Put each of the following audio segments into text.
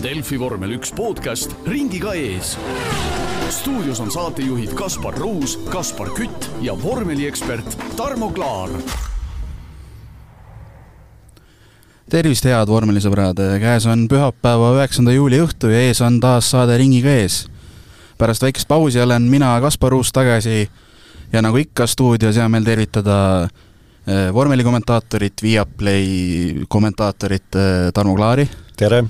Delfi vormel üks podcast ringiga ees. stuudios on saatejuhid Kaspar Ruus, Kaspar Kütt ja vormeliekspert Tarmo Klaar. tervist, head vormelisõbrad, käes on pühapäeva, üheksanda juuli õhtu ja ees on taas saade Ringiga ees. pärast väikest pausi olen mina, Kaspar Ruus, tagasi ja nagu ikka stuudios hea meel tervitada eh, vormelikommentaatorit, Viaplay kommentaatorit eh, Tarmo Klaari. tere!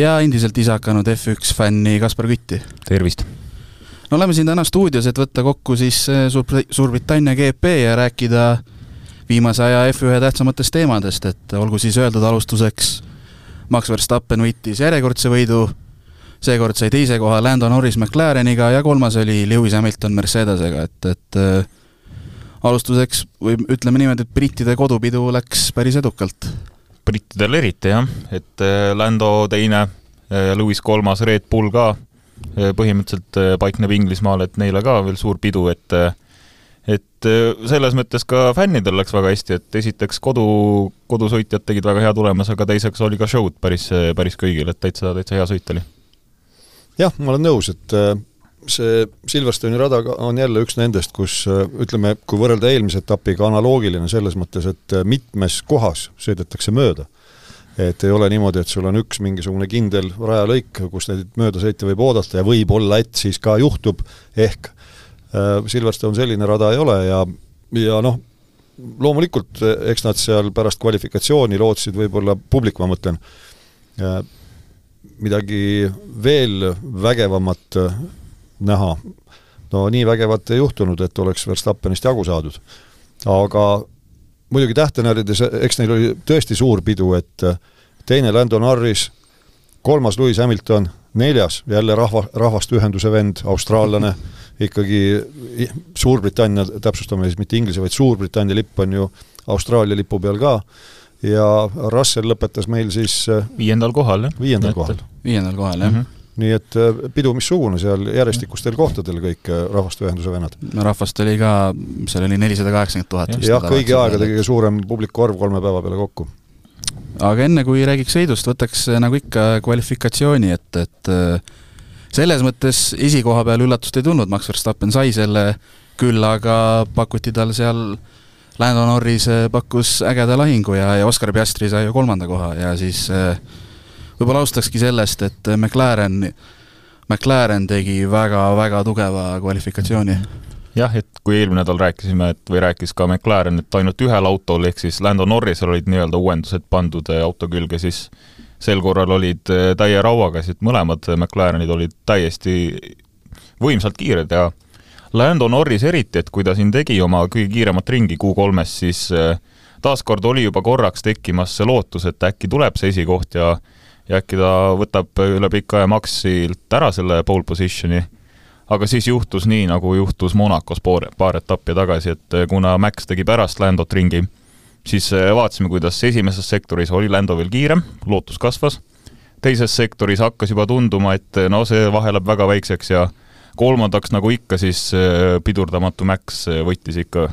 Ja endiselt ise hakanud F1 fänni Kaspar Kütti. tervist! no oleme siin täna stuudios, et võtta kokku siis eh, Suur-, Suurbritannia GP ja rääkida viimase aja F1 tähtsamatest teemadest, et olgu siis öeldud alustuseks, Max Verstappen võitis järjekordse võidu, seekord sai teise koha Lando Norris McLareniga ja kolmas oli Lewis Hamilton Mercedesega, et, et äh, alustuseks või ütleme niimoodi, et brittide kodupidu läks päris edukalt. Brittidel eriti jah, et äh, Lando teine, Lewis kolmas, Red Bull ka põhimõtteliselt paikneb Inglismaal, et neile ka veel suur pidu, et et selles mõttes ka fännidel läks väga hästi, et esiteks kodu, kodusõitjad tegid väga hea tulemuse, aga teiseks oli ka show'd päris, päris kõigil, et täitsa, täitsa hea sõit oli. jah, ma olen nõus, et see Silverstone'i rada on jälle üks nendest, kus ütleme, kui võrrelda eelmise etapiga, analoogiline selles mõttes, et mitmes kohas sõidetakse mööda. et ei ole niimoodi, et sul on üks mingisugune kindel rajalõik, kus neid möödasõite võib oodata ja võib-olla, et siis ka juhtub, ehk Äh, Silverstone selline rada ei ole ja, ja noh, loomulikult eks nad seal pärast kvalifikatsiooni lootsid võib-olla, publik ma mõtlen, äh, midagi veel vägevamat äh, näha. no nii vägevat ei juhtunud, et oleks Verstappenist jagu saadud. aga muidugi tähtenärides, eks neil oli tõesti suur pidu, et teine Lando Norris, kolmas Lewis Hamilton, neljas jälle rahva, rahvaste ühenduse vend, austraallane ikkagi Suurbritannia, täpsustame siis mitte Inglise, vaid Suurbritannia lipp on ju Austraalia lipu peal ka, ja Russell lõpetas meil siis äh, viiendal kohal, jah. viiendal kohal. viiendal kohal, jah mm. -hmm nii et äh, pidu missugune seal järjestikustel kohtadel kõik äh, rahvaste ühenduse vennad. no rahvast oli ka, seal oli nelisada kaheksakümmend tuhat vist. jah, kõigi aegade kõige suurem publiku arv kolme päeva peale kokku. aga enne, kui räägiks sõidust, võtaks nagu ikka kvalifikatsiooni, et, et selles mõttes esikoha peal üllatust ei tulnud, Max Verstappen sai selle, küll aga pakuti tal seal Lando Norris pakkus ägeda lahingu ja, ja Oscar Piastri sai ju kolmanda koha ja siis eh, võib-olla alustakski sellest, et McLaren, McLaren tegi väga-väga tugeva kvalifikatsiooni. jah, et kui eelmine nädal rääkisime, et või rääkis ka McLaren, et ainult ühel autol, ehk siis Lando Norrisel olid nii-öelda uuendused pandud auto külge, siis sel korral olid äh, täie rauaga, siis mõlemad McLarenid olid täiesti võimsalt kiired ja Lando Norris eriti, et kui ta siin tegi oma kõige kiiremat ringi Q3-s, siis taaskord oli juba korraks tekkimas see lootus, et äkki tuleb see esikoht ja ja äkki ta võtab üle pika aja Maxilt ära selle pole positioni, aga siis juhtus nii, nagu juhtus Monacos paar, paar etappi tagasi, et kuna Max tegi pärast Landot ringi, siis äh, vaatasime, kuidas esimeses sektoris oli Lando veel kiirem, lootus kasvas, teises sektoris hakkas juba tunduma, et äh, no see vahe läheb väga väikseks ja kolmandaks, nagu ikka, siis äh, pidurdamatu Max võttis ikka,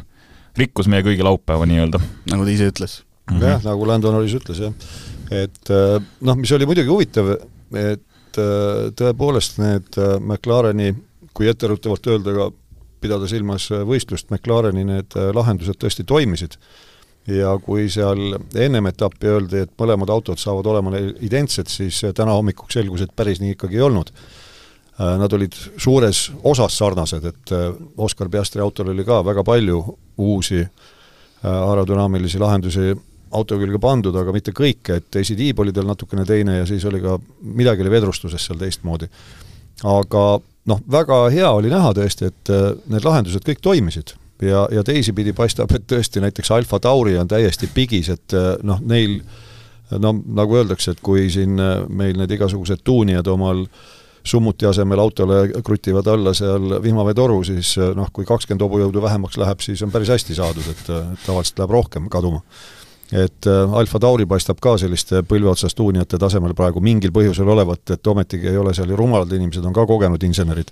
rikkus meie kõigi laupäeva nii-öelda. nagu ta ise ütles mm. -hmm. jah, nagu Lando Norris ütles, jah. Et noh, mis oli muidugi huvitav, et tõepoolest need McLareni, kui etteruttavalt öelda, aga pidada silmas võistlust, McLareni need lahendused tõesti toimisid ja kui seal ennem etappi öeldi, et mõlemad autod saavad olema identsed, siis täna hommikuks selgus, et päris nii ikkagi ei olnud. Äh, nad olid suures osas sarnased, et äh, Oscar Piastri autol oli ka väga palju uusi äh, aerodünaamilisi lahendusi auto külge pandud, aga mitte kõike, et tiib oli tal natukene teine ja siis oli ka, midagi oli vedrustuses seal teistmoodi. aga noh, väga hea oli näha tõesti, et need lahendused kõik toimisid ja, ja teisipidi paistab, et tõesti näiteks Alfa Tauri on täiesti pigis, et eh, noh, neil no nagu öeldakse, et kui siin eh, meil need igasugused tuunijad omal summuti asemel autole krutivad alla seal vihmaveetoru, siis noh, kui kakskümmend hobujõudu vähemaks läheb, siis on päris hästi saadud, et tavaliselt läheb rohkem kaduma. Et Alfa Tauri paistab ka selliste põlve otsas tuunijate tasemel praegu mingil põhjusel olevat, et ometigi ei ole seal ju rumalad inimesed, on ka kogenud insenerid.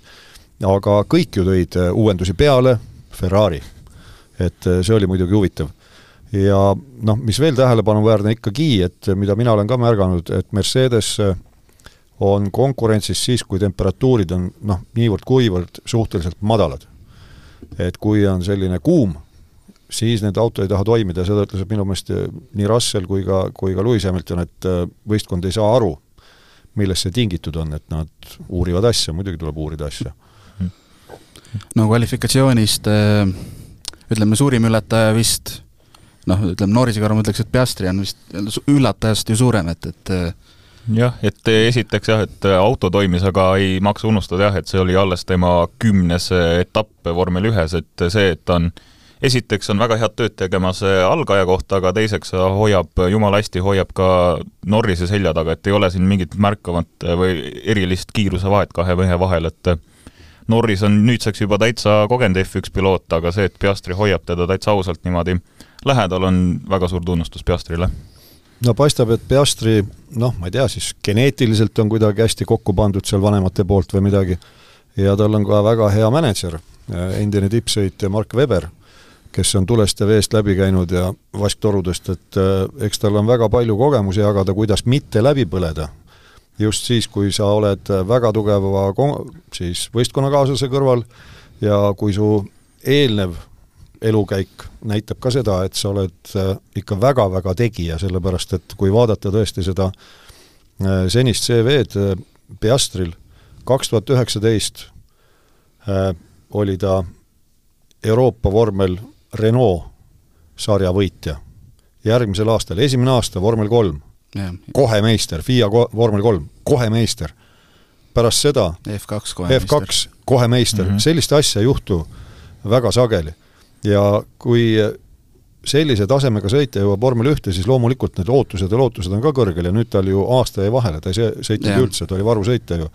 aga kõik ju tõid uuendusi peale, Ferrari. et äh, see oli muidugi huvitav. ja noh, mis veel tähelepanuväärne ikkagi, et mida mina olen ka märganud, et Mercedes äh, on konkurentsis siis, kui temperatuurid on noh, niivõrd-kuivõrd suhteliselt madalad. et kui on selline kuum, siis need auto ei taha toimida ja seda ütles minu meelest nii Russell kui ka, kui ka Lewis Hamilton, et äh, võistkond ei saa aru, millest see tingitud on, et nad uurivad asja, muidugi tuleb uurida asja. no kvalifikatsioonist äh, ütleme, suurim üllataja vist noh, ütleme Norrise korral ma ütleks, et Piastri on vist üllatajast ju suurem, et, et äh, jah, et esiteks jah, et auto toimis, aga ei maksa unustada jah, et see oli alles tema kümnes etapp vormel ühes, et see, et ta on esiteks on väga head tööd tegemas algaja kohta, aga teiseks hoiab, jumala hästi hoiab ka Norrise selja taga, et ei ole siin mingit märkavat või erilist kiirusevahet kahe mehe vahel, et Norris on nüüdseks juba täitsa kogenud F1 piloot, aga see, et Piastri hoiab teda täitsa ausalt niimoodi lähedal, on väga suur tunnustus Piastrile. No paistab, et Piastri noh, ma ei tea, siis geneetiliselt on kuidagi hästi kokku pandud seal vanemate poolt või midagi, ja tal on ka väga hea mänedžer, endine tippsõitja Mark Weber, kes on tulest ja veest läbi käinud ja vasktorudest, et äh, eks tal on väga palju kogemusi jagada, kuidas mitte läbi põleda. just siis, kui sa oled väga tugeva siis võistkonnakaaslase kõrval ja kui su eelnev elukäik näitab ka seda, et sa oled äh, ikka väga-väga tegija, sellepärast et kui vaadata tõesti seda äh, senist CV-d Piastril, kaks tuhat üheksateist oli ta Euroopa vormel Renault sarja võitja. järgmisel aastal, esimene aasta vormel kolm, kohe meister, FIA vormel kolm, kohe meister. pärast seda F2 kohe F2 meister. kohe meister mm, -hmm. sellist asja ei juhtu väga sageli ja kui sellise tasemega sõitja jõuab vormel ühte, siis loomulikult need ootused ja lootused on ka kõrgel ja nüüd tal ju aasta jäi vahele, ta ei sõitnud üldse, ta oli varusõitja ju.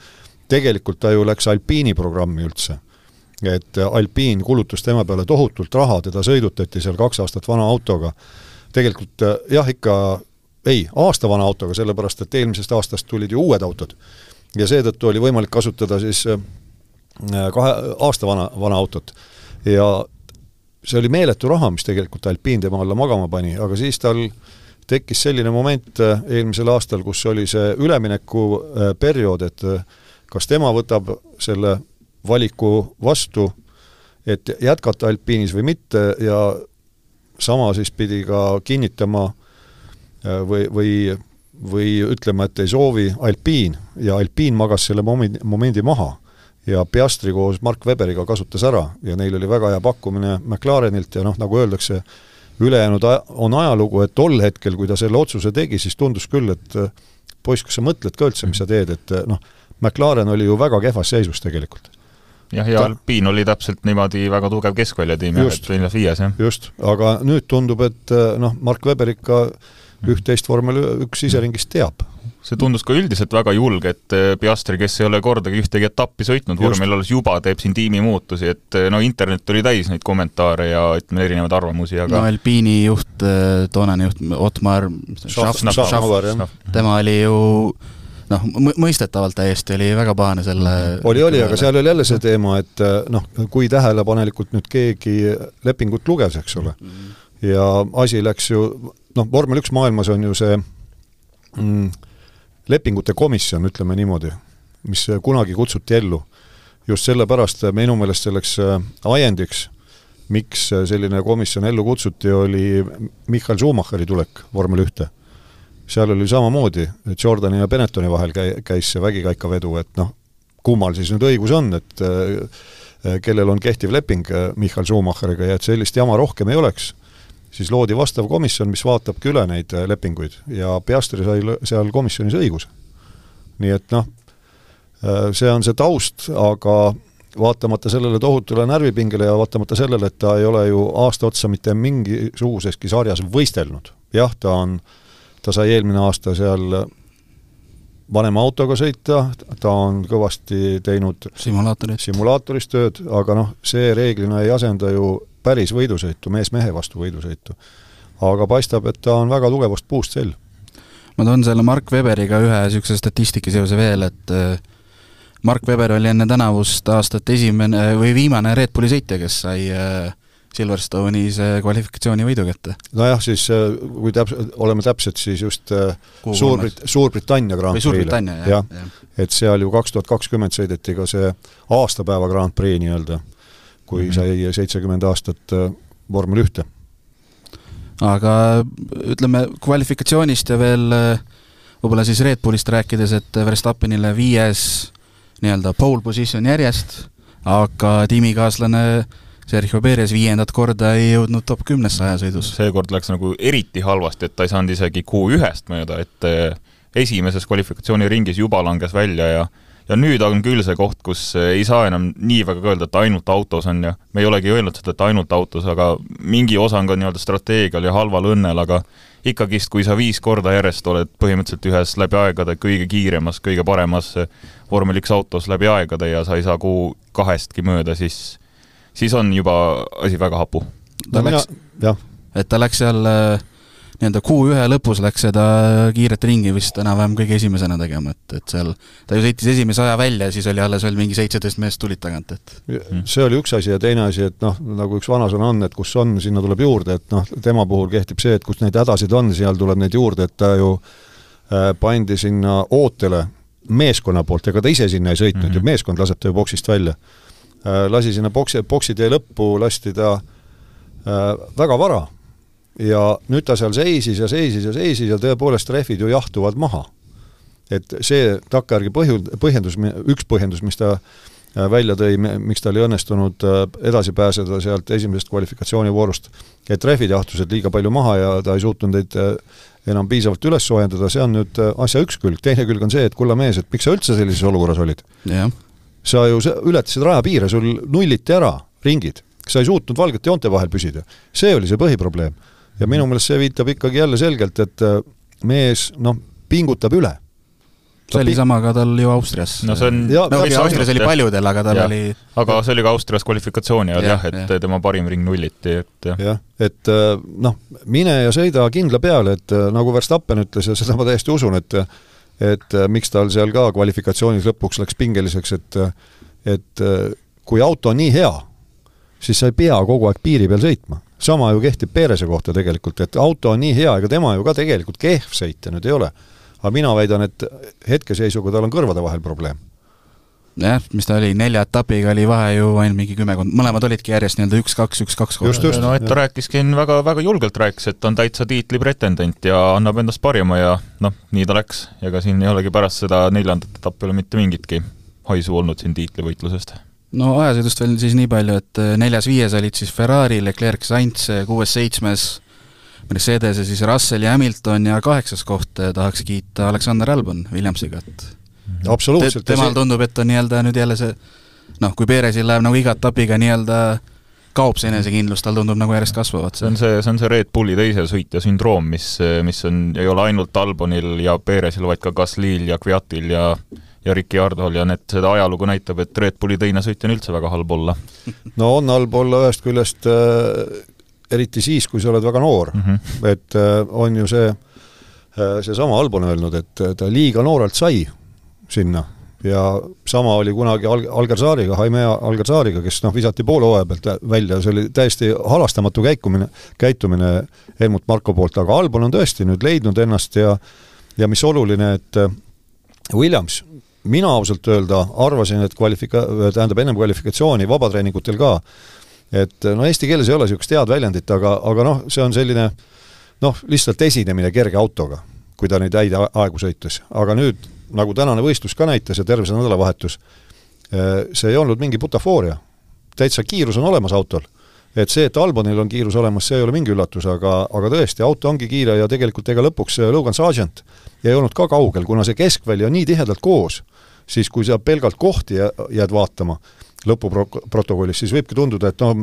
tegelikult ta ju läks Alpiini programmi üldse. Et Alpiin kulutas tema peale tohutult raha, teda sõidutati seal kaks aastat vana autoga. tegelikult jah, ikka ei, aasta vana autoga, sellepärast et eelmisest aastast tulid ju uued autod. ja seetõttu oli võimalik kasutada siis äh, kahe aasta vana, vana autot. ja see oli meeletu raha, mis tegelikult Alpine tema alla magama pani, aga siis tal tekkis selline moment äh, eelmisel aastal, kus oli see üleminekuperiood, et kas tema võtab selle valiku vastu, et jätkata Alpinis või mitte ja sama siis pidi ka kinnitama äh, või, või, või ütlema, et ei soovi Alpine ja Alpine magas selle momendi, momendi maha. Ja Piastri koos Mark Weberiga kasutas ära. Ja neil oli väga hea pakkumine McLarenilt ja noh, nagu öeldakse, ülejäänud on ajalugu, et tol hetkel, kui ta selle otsuse tegi, siis tundus küll, et äh, poiss, kas sa mõtled ka üldse, mis sa teed, et äh, noh, McLaren oli ju väga kehvas seisus tegelikult. Jah, ja Alpine oli täpselt niimoodi väga tugev keskväljatiim, et neljas viies, jah. just, aga nüüd tundub, et äh, noh, Mark Webber ikka üht-teist vormel üks siseringist teab. See tundus ka üldiselt väga julge, et eh, Piastri, kes ei ole kordagi ühtegi etappi sõitnud vormel olles, juba teeb siin tiimimuutusi, et eh, no internet oli täis neid kommentaare ja ütleme, erinevaid arvamusi, aga no Alpiini juht, toonane juht Otmar tema oli ju noh, mõistetavalt täiesti oli väga pahane selle oli, oli, aga seal oli jälle see teema, et noh, kui tähelepanelikult nüüd keegi lepingut luges, eks ole, mhm. ja asi läks ju noh, vormel üks maailmas on ju see mm, lepingute komisjon, ütleme niimoodi, mis kunagi kutsuti ellu. just sellepärast minu meelest selleks äh, ajendiks, miks selline komisjon ellu kutsuti, oli Michael Schumacheri tulek vormel ühte. Seal oli samamoodi, Jordani ja Benettoni vahel käi-, käis see vägikaikavedu, et noh, kummal siis nüüd õigus on, et äh, kellel on kehtiv leping äh, Michael Schumacheriga ja et sellist jama rohkem ei oleks siis loodi vastav komisjon, mis vaatabki üle neid äh, lepinguid ja Piastri sai seal komisjonis õiguse. nii et noh, äh, see on see taust, aga vaatamata sellele tohutule närvipingele ja vaatamata sellele, et ta ei ole ju aasta otsa mitte mingisuguseski sarjas võistelnud, jah, ta on, ta sai eelmine aasta seal vanema autoga sõita, ta on kõvasti teinud simulaatoris, simulaatoris tööd, aga noh, see reeglina ei asenda ju päris võidusõitu, mees mehe vastu võidusõitu. aga paistab, et ta on väga tugevast puust sell. ma toon selle Mark Weberiga ühe niisuguse statistika seose veel, et äh, Mark Webber oli enne tänavust aastat esimene või viimane Red Bulli sõitja, kes sai äh, Silverstone'i see kvalifikatsioonivõidu kätte. nojah, siis äh, kui täps-, oleme täpsed, siis just äh, Suurbrit-, Suurbritannia Grand Prix'le. Jah ja. ja.. et seal ju kaks tuhat kakskümmend sõideti ka see aastapäeva Grand Prix nii-öelda, kui mm -hmm. sai seitsekümmend aastat äh, vormel ühte. aga ütleme, kvalifikatsioonist ja veel võib-olla siis Red Bullist rääkides, et Verstappenile viies nii-öelda pole position järjest, aga tiimikaaslane Sergio Perez viiendat korda ei jõudnud top kümnesse ajasõidus. seekord läks nagu eriti halvasti, et ta ei saanud isegi Q1-st mööda, et eh, esimeses kvalifikatsiooniringis juba langes välja ja ja nüüd on küll see koht, kus eh, ei saa enam nii väga öelda, et ainult autos on ju, me ei olegi öelnud seda, et ainult autos, aga mingi osa on ka nii-öelda strateegial ja halval õnnel, aga ikkagist, kui sa viis korda järjest oled põhimõtteliselt ühes läbi aegade kõige kiiremas, kõige paremas vormel üks autos läbi aegade ja sa ei saa kuu kahestki mööda, siis siis on juba asi väga hapu. ta läks, et ta läks seal äh, nii-öelda kuu ühe lõpus läks seda kiiret ringi vist enam-vähem kõige esimesena tegema, et, et seal ta ju sõitis esimese aja välja ja siis oli alles veel mingi seitseteist meest tulid tagant, et see oli üks asi ja teine asi, et noh, nagu üks vanasõna on, et kus on, sinna tuleb juurde, et noh, tema puhul kehtib see, et kus neid hädasid on, seal tuleb neid juurde, et ta ju äh, pandi sinna ootele meeskonna poolt, ega ta ise sinna ei sõitnud mm -hmm. ju, meeskond laseb ta ju boksist välja lasi sinna boksi, boksitee lõppu, lasti ta äh, väga vara. ja nüüd ta seal seisis ja seisis ja seisis ja tõepoolest rehvid ju jahtuvad maha. et see takkajärgi põhju-, põhjendus, üks põhjendus, mis ta äh, välja tõi, miks tal ei õnnestunud edasi pääseda sealt esimesest kvalifikatsioonivoorust, et rehvid jahtusid liiga palju maha ja ta ei suutnud neid enam piisavalt üles soojendada, see on nüüd asja üks külg, teine külg on see, et kulla mees, et miks sa üldse sellises olukorras olid? Sa ju ületasid rajapiire, sul nulliti ära ringid, sa ei suutnud valgete joonte vahel püsida. see oli see põhiprobleem. ja minu meelest see viitab ikkagi jälle selgelt, et äh, mees noh, pingutab üle. see oli sama ka tal ju Austrias. no see on ja, no Austrias oli paljudel, aga tal ja. oli aga see oli ka Austrias kvalifikatsiooni ajal jah, et ja. tema parim ring nulliti, et jah. jah, et äh, noh, mine ja sõida kindla peale, et äh, nagu Verstappen ütles ja seda ma täiesti usun, et et äh, miks tal seal ka kvalifikatsioonis lõpuks läks pingeliseks, et et äh, kui auto on nii hea, siis sa ei pea kogu aeg piiri peal sõitma. sama ju kehtib Perese kohta tegelikult, et auto on nii hea, ega tema ju ka tegelikult kehv sõitja nüüd ei ole. aga mina väidan, et hetkeseisuga tal on kõrvade vahel probleem jah, mis ta oli, nelja etapiga oli vahe ju ainult mingi kümmekond, mõlemad olidki järjest nii-öelda üks-kaks, üks-kaks korda. no et ta rääkiski väga, väga julgelt rääkis, et on täitsa tiitli pretendent ja annab endast parima ja noh, nii ta läks. ega siin ei olegi pärast seda neljandat etappi ole mitte mingitki haisu olnud siin tiitlivõitlusest. no ajasõidust veel siis nii palju, et äh, neljas-viies olid siis Ferrari, Leclerc, Sainz, kuues-seitsmes Mercedes ja siis Russell ja Hamilton ja kaheksas koht äh, tahaks kiita Alexander Albon Williamsiga, et absoluutselt Te,. temal tundub, et on nii-öelda nüüd jälle see noh, kui Perezil läheb nagu iga etapiga nii-öelda kaob see enesekindlus, tal tundub nagu järjest kasvavat. see on see, see on see Red Bulli teise sõitja sündroom, mis, mis on, ei ole ainult Albonil ja Perezil, vaid ka Gaslil ja Kviatil ja ja Ricciardol ja need, seda ajalugu näitab, et Red Bulli teine sõitja on üldse väga halb olla. no on halb olla ühest küljest äh, eriti siis, kui sa oled väga noor mm, -hmm. et äh, on ju see äh, seesama Albon öelnud, et ta liiga noorelt sai sinna. Ja sama oli kunagi Al-, Algersaariga, Jaime Algersaariga, kes noh, visati poole hooaja pealt välja, see oli täiesti halastamatu käikumine, käitumine Helmut Marko poolt, aga Albon on tõesti nüüd leidnud ennast ja ja mis oluline, et äh, Williams, mina ausalt öelda arvasin, et kvalifika-, tähendab ennem kvalifikatsiooni vabatreeningutel ka, et no eesti keeles ei ole niisugust head väljendit, aga, aga noh, see on selline noh, lihtsalt esinemine kerge autoga, kui ta neid häid aegu sõitis, aga nüüd nagu tänane võistlus ka näitas ja terve see nädalavahetus, eh, see ei olnud mingi butafooria. täitsa kiirus on olemas autol. et see, et Albonil on kiirus olemas, see ei ole mingi üllatus, aga, aga tõesti, auto ongi kiire ja tegelikult ega lõpuks Logan Sargent ei olnud ka kaugel, kuna see keskväli on nii tihedalt koos, siis kui sa pelgalt kohti jääd vaatama lõpuprotokollis, siis võibki tunduda, et noh,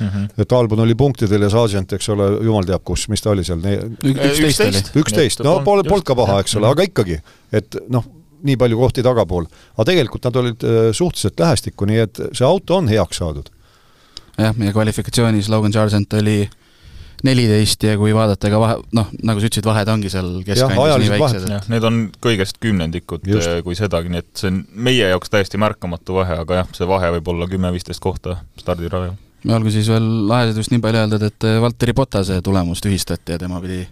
Mm -hmm. et Albon oli punktidel ja Sargent, eks ole, jumal teab kus, mis ta oli seal, üksteist oli. üksteist, no pole, polnud ka paha, eks ole, aga ikkagi, et noh, nii palju kohti tagapool. aga tegelikult nad olid äh, suhteliselt lähestikku, nii et see auto on heaks saadud. jah, meie kvalifikatsioonis Logan Sargent oli neliteist ja kui vaadata ka vahe, noh, nagu sa ütlesid, vahed ongi seal keskandis nii väiksed, et need on kõigest kümnendikud, äh, kui sedagi, nii et see on meie jaoks täiesti märkamatu vahe, aga jah, see vahe võib olla kümme-viisteist kohta stardirajal siis veel lahedust nii palju öeldud, et Valteri Potase tulemus tühistati ja tema pidi,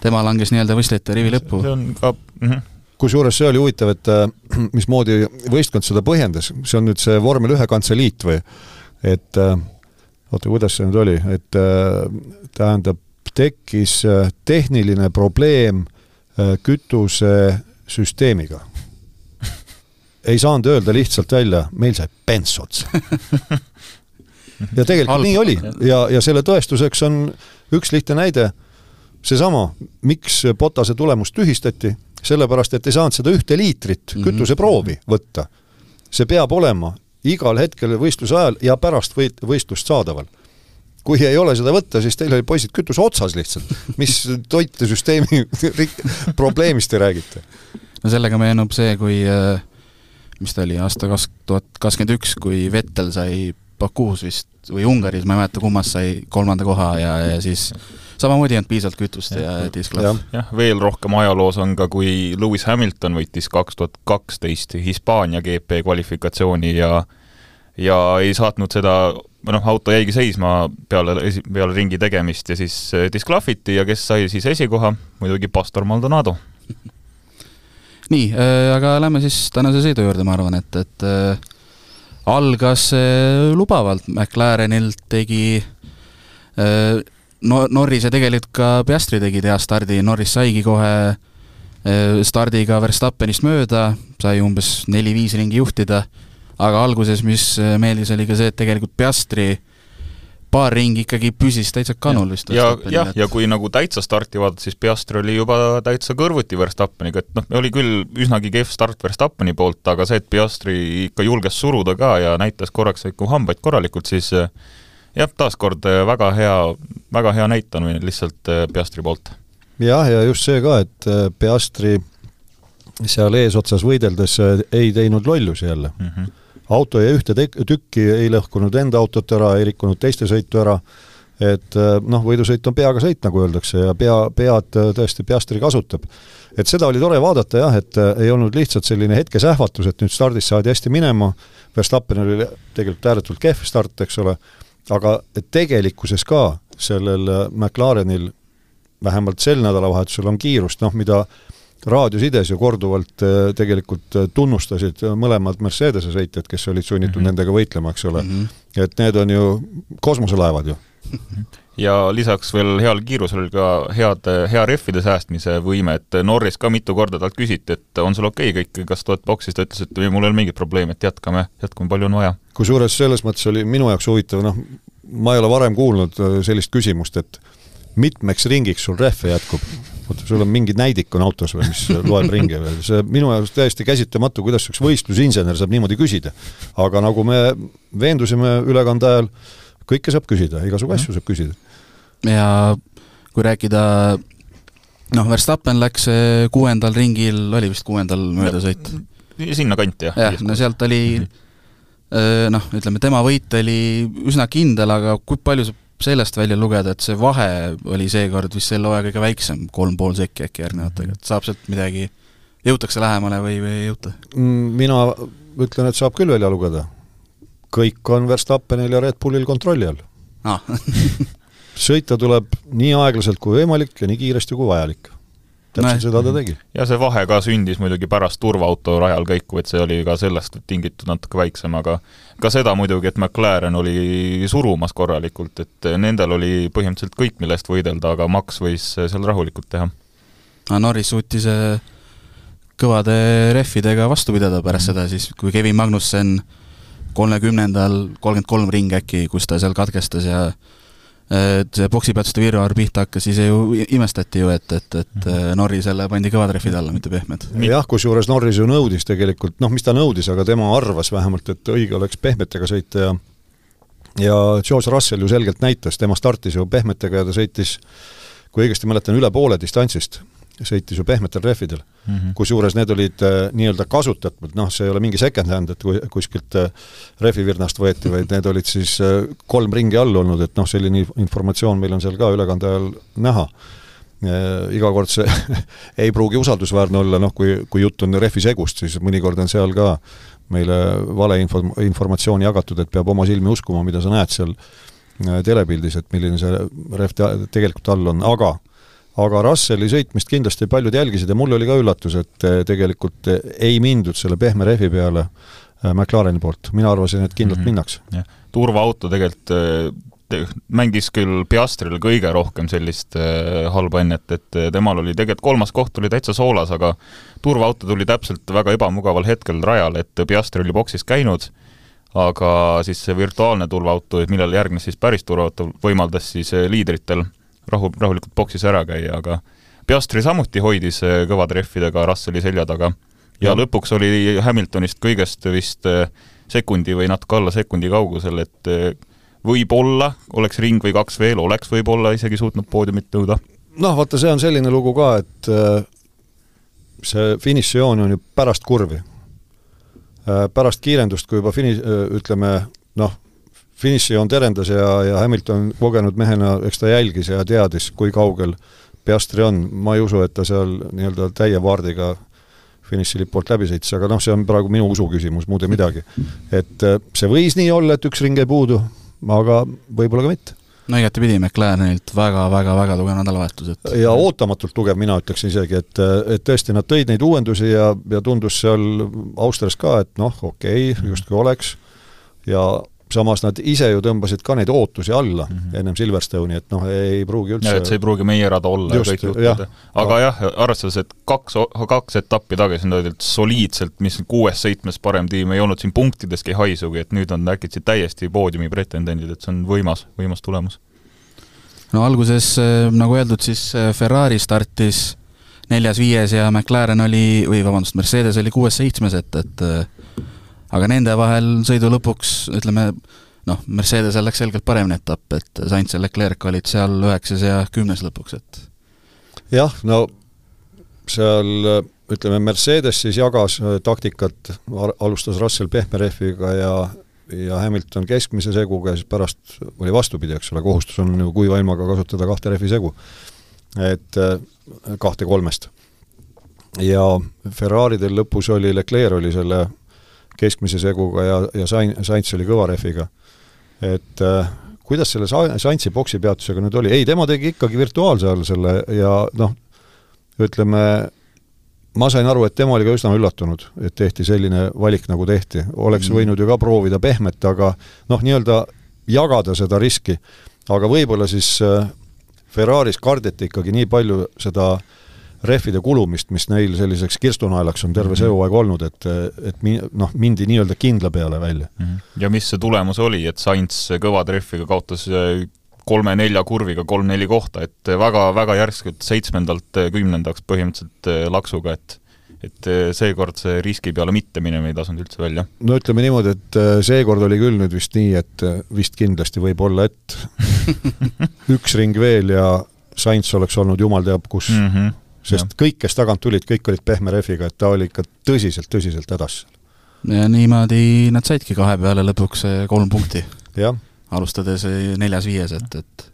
tema langes nii-öelda võistlejate rivi lõppu. see on ka mm -hmm kusjuures see oli huvitav, et äh, mismoodi võistkond seda põhjendas, see on nüüd see vormel ühe kantseliit või? Et äh, oota, kuidas see nüüd oli, et äh, tähendab, tekkis tehniline probleem kütusesüsteemiga. ei saanud öelda lihtsalt välja, meil sai pents otsa ja tegelikult nii oli ja, ja selle tõestuseks on üks lihtne näide, seesama, miks Potase tulemus tühistati, sellepärast et ei saanud seda ühte liitrit -hmm. kütuseproovi võtta. see peab olema igal hetkel võistluse ajal ja pärast võit-, võistlust saadaval. kui ei ole seda võtta, siis teil oli poisid kütuse otsas lihtsalt. mis toitesüsteemi probleemist te räägite? no sellega meenub see, kui äh, mis ta oli, aasta kaks tuhat kakskümmend üks, kui Vettel sai Bakuus vist või Ungaris, ma ei mäleta, kummas sai kolmanda koha ja, ja siis samamoodi ei olnud piisavalt kütust ja, ja disklahv. jah, veel rohkem ajaloos on ka, kui Lewis Hamilton võitis kaks tuhat kaksteist Hispaania GP kvalifikatsiooni ja ja ei saatnud seda, noh, auto jäigi seisma peale, peale ringi tegemist ja siis disklahviti ja kes sai siis esikoha, muidugi Pastor Maldonado. Nii äh,, aga lähme siis tänase sõidu juurde, ma arvan, et, et äh, algas äh, lubavalt, McLarenilt tegi äh, no Norrise tegelikult ka Piastri tegid hea stardi, Norris saigi kohe äh, stardiga Verstappenist mööda, sai umbes neli-viis ringi juhtida, aga alguses, mis meeldis, oli ka see, et tegelikult Piastri paar ringi ikkagi püsis täitsa kanul vist. ja, jah, ja kui nagu täitsa starti vaadata, siis Piastri oli juba täitsa kõrvuti Verstappeniga, et noh, oli küll üsnagi kehv start Verstappeni poolt, aga see, et Piastri ikka julges suruda ka ja näitas korraks ikka hambaid korralikult, siis jah, taaskord väga hea, väga hea näitamine lihtsalt äh, Piastri poolt. jah, ja just see ka, et Piastri seal eesotsas võideldes ei teinud lollusi jälle mm. -hmm auto jäi ühte tek-, tükki, ei lõhkunud enda autot ära, ei rikkunud teiste sõitu ära, et äh, noh, võidusõit on peaga sõit, nagu öeldakse, ja pea, pead äh, tõesti Piastri kasutab. et seda oli tore vaadata jah, et äh, ei olnud lihtsalt selline hetkesähvatus, et nüüd stardis saadi hästi minema, Verstappen oli tegelikult ääretult kehv start, eks ole, aga tegelikkuses ka sellel McLarenil vähemalt sel nädalavahetusel on kiirust, noh mida raadiosides ju korduvalt äh, tegelikult äh, tunnustasid mõlemad Mercedese sõitjad, kes olid sunnitud mm -hmm. nendega võitlema, eks ole mm. -hmm. et need on ju kosmoselaevad ju ja lisaks veel heal kiirusel oli ka head, hea rehvide säästmise võime, et Norris ka mitu korda talt küsiti, et on sul okei okay kõik, kas tuled boksi, ta ütles, et ei, mul ei ole mingit probleemi, et jätkame, jätkame, palju on vaja. kusjuures selles mõttes oli minu jaoks huvitav, noh, ma ei ole varem kuulnud äh, sellist küsimust, et mitmeks ringiks sul rehve jätkub? Oota, sul on mingi näidik on autos või mis loeb ringi veel, see minu jaoks täiesti käsitamatu, kuidas üks võistlusinsener saab niimoodi küsida. aga nagu me veendusime ülekande ajal, kõike saab küsida, igasugu asju saab küsida. ja kui rääkida noh, Verstappen läks eh, kuuendal ringil, oli vist kuuendal möödasõit? sinnakanti, jah. jah, no sealt oli mm -hmm. noh, ütleme tema võit oli üsna kindel, aga kui palju saab sellest välja lugeda, et see vahe oli seekord vist selle hooaja kõige väiksem, kolm pool sekki äkki järgnevatega, et saab sealt midagi, jõutakse lähemale või, või ei jõuta? Mm, mina ütlen, et saab küll välja lugeda. kõik on Verstappenil ja Red Bullil kontrolli all ah. sõita tuleb nii aeglaselt kui võimalik ja nii kiiresti kui vajalik täpselt seda ta tegi. ja see vahe ka sündis muidugi pärast turvaauto rajal käiku, et see oli ka sellest tingitud natuke väiksem, aga ka seda muidugi, et McLaren oli surumas korralikult, et nendel oli põhimõtteliselt kõik, mille eest võidelda, aga Max võis seal rahulikult teha. Norris suutis äh, kõvade rehvidega vastu pidada pärast seda siis, kui Kevin Magnussen kolmekümnendal, kolmkümmend kolm ring äkki, kus ta seal katkestas ja et see poksipeatuste virvaar pihta hakkas, siis ju imestati ju, et, et, et mhm. Norrisele pandi kõvad rehvid alla, mitte pehmed. jah, kusjuures Norris ju nõudis tegelikult, noh, mis ta nõudis, aga tema arvas vähemalt, et õige oleks pehmetega sõita ja ja George Russell ju selgelt näitas, tema startis ju pehmetega ja ta sõitis, kui õigesti mäletan, üle poole distantsist sõitis ju pehmetel rehvidel. Mm -hmm.. kusjuures need olid äh, nii-öelda kasutatud, noh, see ei ole mingi second hand, et kui kuskilt äh, rehvivirnast võeti, vaid need olid siis äh, kolm ringi all olnud, et noh, selline informatsioon meil on seal ka ülekande ajal näha. iga kord see ei pruugi usaldusväärne olla, noh kui, kui jutt on rehvi segust, siis mõnikord on seal ka meile valeinfo, informatsiooni jagatud, et peab oma silmi uskuma, mida sa näed seal äh, telepildis, et milline see rehv te tegelikult all on, aga aga Russelli sõitmist kindlasti paljud jälgisid ja mul oli ka üllatus, et äh, tegelikult ei mindud selle pehme rehvi peale äh, McLareni poolt, mina arvasin, et kindlalt mm -hmm. minnakse. turvaauto tegelikult mängis küll Piastril kõige rohkem sellist halba ennet, et temal oli tegelikult kolmas koht oli täitsa soolas, aga turvaauto tuli täpselt väga ebamugaval hetkel rajale, et Piastri oli boksis käinud, aga siis see virtuaalne turvaauto, millele järgnes siis päris turvaauto, võimaldas siis liidritel rahu, rahulikult boksis ära käia, aga Piastri samuti hoidis kõvade rehvidega Russelli selja taga ja, ja lõpuks oli Hamiltonist kõigest vist sekundi või natuke alla sekundi kaugusel, et võib-olla oleks ring või kaks veel, oleks võib-olla isegi suutnud poodiumit nõuda. noh, vaata, see on selline lugu ka, et äh, see finišijoon on ju pärast kurvi. Äh, pärast kiirendust, kui juba fini-, äh, ütleme noh, finišijoon terendas ja, ja Hamilton kogenud mehena, eks ta jälgis ja teadis, kui kaugel Piastri on, ma ei usu, et ta seal nii-öelda täie vaardiga finišilipp poolt läbi sõitis, aga noh, see on praegu minu usu küsimus, muud ei midagi. et see võis nii olla, et üks ring jäi puudu, aga võib-olla ka mitte. No igatepidi McLarenilt väga-väga-väga tugev nädalavahetus, et ja ootamatult tugev, mina ütleksin isegi, et, et tõesti, nad tõid neid uuendusi ja, ja tundus seal Austrias ka, et noh, okei okay,, justkui oleks, ja samas nad ise ju tõmbasid ka neid ootusi alla mm -hmm. ennem Silverstone'i, et noh, ei pruugi üldse et see ei pruugi meie rada olla Just, ja kõik juhtuda. aga jah, arvestades, et kaks, kaks etappi tagasi on öeldud soliidselt, mis kuues seitsmes parem tiim, ei olnud siin punktideski haisugi, et nüüd on äkitselt täiesti poodiumi pretendendid, et see on võimas, võimas tulemus. no alguses, äh, nagu öeldud, siis äh, Ferrari startis neljas-viies ja McLaren oli, või vabandust, Mercedes oli kuues-seitsmes, et, et äh, aga nende vahel sõidu lõpuks, ütleme, noh, Mercedesel läks selgelt paremini etapp, et Sainz ja Leclerc olid seal üheksas ja kümnes lõpuks, et jah, no seal ütleme, Mercedes siis jagas äh, taktikat, alustas Russell pehme rehviga ja ja Hamilton keskmise seguga ja siis pärast oli vastupidi, eks ole, kohustus on ju kuiva ilmaga kasutada kahte rehvi segu. et äh, kahte kolmest. ja Ferraridel lõpus oli, Leclerc oli selle keskmise seguga ja, ja Sain-, Sainz oli kõva rehviga. et äh, kuidas selle Saintsi boksi peatusega nüüd oli, ei, tema tegi ikkagi virtuaalse all selle ja noh, ütleme, ma sain aru, et tema oli ka üsna üllatunud, et tehti selline valik, nagu tehti. oleks mm. võinud ju ka proovida pehmet, aga noh, nii-öelda jagada seda riski. aga võib-olla siis äh, Ferraris kardeti ikkagi nii palju seda äh, rehvide kulumist, mis neil selliseks kirstunaelaks on terve see mhm. hooaeg olnud, et, et mi-, noh, mindi nii-öelda kindla peale välja. -hmm. ja mis see tulemus oli, et Sainz kõva trehviga kaotas äh, kolme-nelja kurviga kolm-neli kohta, et väga, väga järskult seitsmendalt äh, kümnendaks põhimõtteliselt äh, laksuga, et et seekord see riski peale mitte minema ei tasunud üldse välja. no ütleme niimoodi, et seekord oli küll nüüd vist nii, et vist kindlasti võib olla, et üks ring veel ja Sainz oleks olnud jumal teab kus mm. -hmm sest ja. kõik, kes tagant tulid, kõik olid pehme rehviga, et ta oli ikka tõsiselt, tõsiselt hädas. ja niimoodi nad saidki kahe peale lõpuks kolm punkti. alustades neljas-viies, et, et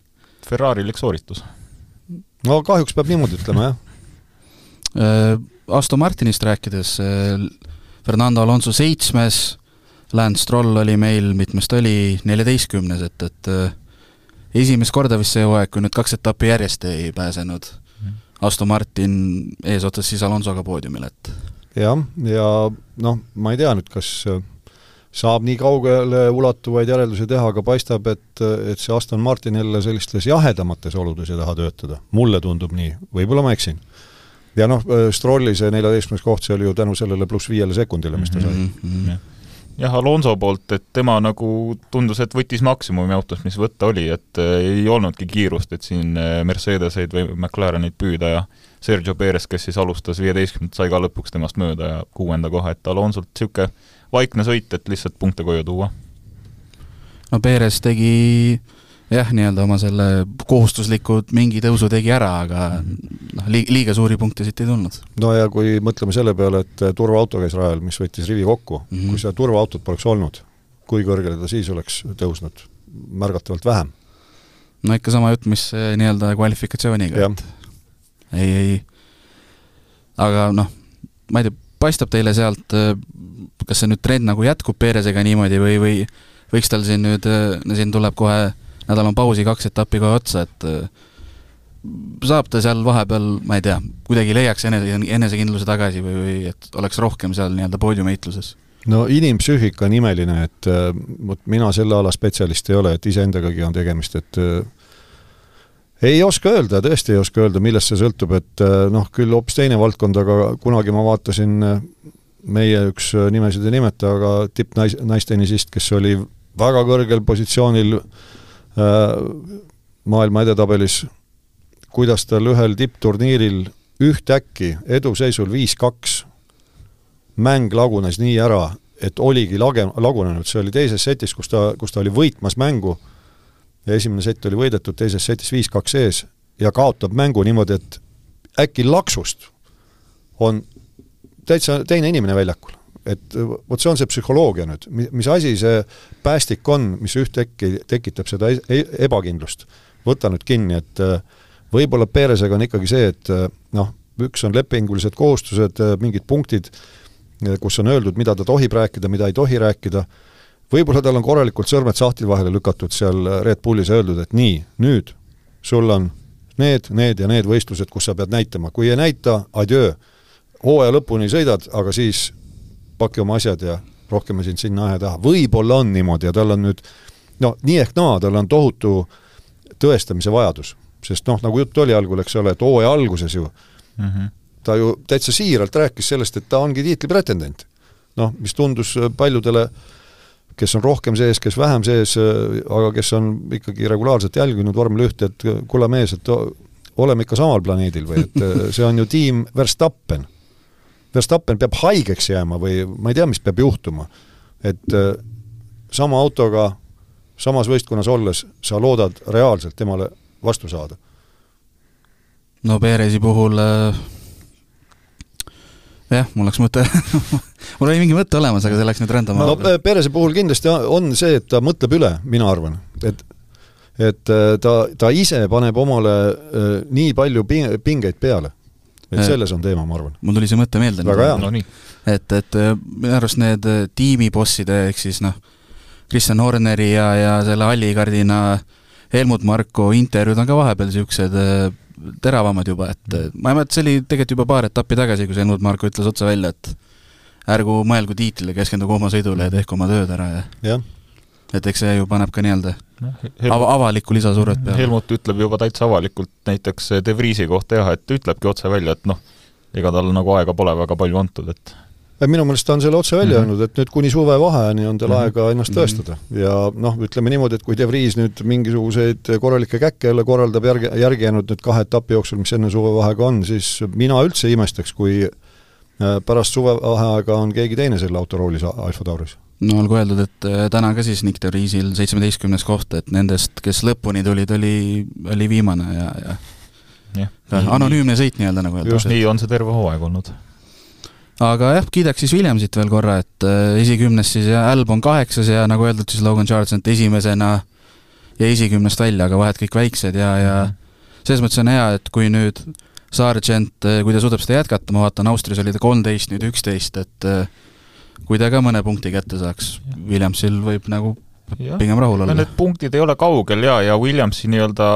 Ferrari'lik sooritus. no kahjuks peab niimoodi ütlema, jah. Äh, Aston Martinist rääkides, äh, Fernando Alonso seitsmes, Lance Stroll oli meil, mitmes ta oli, neljateistkümnes, et, et esimest korda vist see hooaeg, kui nüüd kaks etappi järjest ei pääsenud Aston Martin eesotsas siis Alonsoga poodiumil, et jah, ja noh, ma ei tea nüüd, kas äh, saab nii kaugele ulatuvaid järeldusi teha, aga paistab, et, et see Aston Martin jälle sellistes jahedamates oludes ei taha töötada. mulle tundub nii, võib-olla ma eksin. ja noh, äh, Strolli see neljateistkümnes koht, see oli ju tänu sellele pluss viiele sekundile, mis ta sai mm. -hmm jah, Alonso poolt, et tema nagu tundus, et võttis maksimumi autost, mis võtta oli, et äh, ei olnudki kiirust, et siin äh, Mercedeseid või McLareneid püüda ja Sergio Perez, kes siis alustas viieteistkümnendat, sai ka lõpuks temast mööda ja kuuenda koha, et Alonsolt niisugune vaikne sõit, et lihtsalt punkte koju tuua. no Perez tegi jah, nii-öelda oma selle kohustuslikud mingi tõusu tegi ära, aga noh, li-, liiga suuri punkte siit ei tulnud. no ja kui mõtleme selle peale, et turvaauto käis rajal, mis võttis rivi kokku mm, -hmm. kui seda turvaautot poleks olnud, kui kõrgele ta siis oleks tõusnud? märgatavalt vähem. no ikka sama jutt, mis eh, nii-öelda kvalifikatsiooniga, et ei, ei aga noh, ma ei tea, paistab teile sealt, kas see nüüd trend nagu jätkub Perezega niimoodi või, või võiks tal siin nüüd, siin tuleb kohe, nädal on pausi, kaks etappi kohe otsa, et saab ta seal vahepeal, ma ei tea, kuidagi leiaks enese, enesekindluse tagasi või, või et oleks rohkem seal nii-öelda poodiumiheitluses? no inimpsüühika on imeline, et vot mina selle ala spetsialist ei ole, et iseendagagi on tegemist, et ei oska öelda, tõesti ei oska öelda, millest see sõltub, et noh, küll hoopis teine valdkond, aga kunagi ma vaatasin meie üks nimesid ei nimeta, aga tippnais, naistennisist, kes oli väga kõrgel positsioonil äh, maailma edetabelis kuidas tal ühel tippturniiril ühtäkki eduseisul viis-kaks mäng lagunes nii ära, et oligi lage, lagunenud, see oli teises setis, kus ta, kus ta oli võitmas mängu ja esimene sett oli võidetud, teises setis viis-kaks ees ja kaotab mängu niimoodi, et äkki laksust on täitsa teine inimene väljakul. Et vot see on see psühholoogia nüüd, mis asi see päästik on, mis ühtäkki tekitab seda e-, ebakindlust. võta nüüd kinni, et äh, võib-olla Peresega on ikkagi see, et eh, noh, üks on lepingulised kohustused, eh, mingid punktid, kus on öeldud, mida ta tohib rääkida, mida ei tohi rääkida, võib-olla tal on korralikult sõrmed sahtlid vahele lükatud seal Red Bullis ja öeldud, et nii, nüüd sul on need, need ja need võistlused, kus sa pead näitama, kui ei näita, adjöö. hooaja lõpuni sõidad, aga siis paki oma asjad ja rohkem me sind sinna aja taha, võib-olla on niimoodi ja tal on nüüd no nii ehk naa, tal on tohutu tõestamise vajadus sest noh, nagu jutt oli algul, eks ole, et hooaja alguses ju mm -hmm. ta ju täitsa siiralt rääkis sellest, et ta ongi tiitli pretendent. noh, mis tundus paljudele, kes on rohkem sees, kes vähem sees, aga kes on ikkagi regulaarselt jälginud vormel ühte, et kulla mees, et oleme ikka samal planeedil või et see on ju tiim Verstappen. Verstappen peab haigeks jääma või ma ei tea, mis peab juhtuma. et sama autoga samas võistkonnas olles sa loodad reaalselt temale vastu saada? no Perezi puhul äh, jah, mul läks mõte mul oli mingi mõte olemas, aga see läks nüüd rändama. no Perese puhul kindlasti on see, et ta mõtleb üle, mina arvan, et et äh, ta, ta ise paneb omale äh, nii palju pingeid peale. Et selles on teema, ma arvan. mul tuli see mõte meelde. väga hea no,. et, et minu arust need tiimibosside ehk siis noh, Kristjan Horneri ja, ja selle Allikardina äh, Helmut Marko intervjuud on ka vahepeal niisugused äh, teravamad juba, et äh, ma ei mäleta, see oli tegelikult juba paar etappi tagasi, kus Helmut Marko ütles otse välja, et ärgu mõelgu tiitlile, keskendugu oma sõidule ja tehku oma tööd ära ja, ja. Et eks see ju paneb ka nii-öelda ava, avalikku lisasurvet peale. Helmut ütleb juba täitsa avalikult näiteks De Vriesi kohta jah, et ütlebki otse välja, et noh, ega tal nagu aega pole väga palju antud, et minu meelest ta on selle otse välja mhm. öelnud mm -hmm., et nüüd kuni suvevaheajani on tal mm -hmm. aega ennast mhm. tõestada ja noh, ütleme niimoodi, et kui De Vries nüüd mingisuguseid korralikke käkke jälle korraldab järgi, järgi jäänud nüüd kahe etapi jooksul, mis enne suvevaheaega on, siis mina üldse ei imestaks, kui äh, pärast suvevaheaega on keegi teine selle auto roolis Alfa Tauris no olgu öeldud, et äh, täna ka siis Nick de Vriesil seitsmeteistkümnes koht, et nendest, kes lõpuni tulid, oli, oli viimane ja, ja jah, anonüümne sõit nii-öelda, nagu öeldakse. nii on see terve hooaeg olnud. Aga jah, kiidaks siis Williamsit veel korra, et äh, esikümnes siis ja Albon kaheksas ja nagu öeldud, siis Logan Charlton esimesena jäi esikümnest välja, aga vahed kõik väiksed ja, ja selles mõttes on hea, et kui nüüd Sargent, äh, kui ta suudab seda jätkata, ma vaatan, Austrias oli ta kolmteist, nüüd üksteist, et äh, kui ta ka mõne punkti kätte saaks, Williamsil võib nagu ja. pigem rahul olla. Need punktid ei ole kaugel ja, ja Williamsi nii-öelda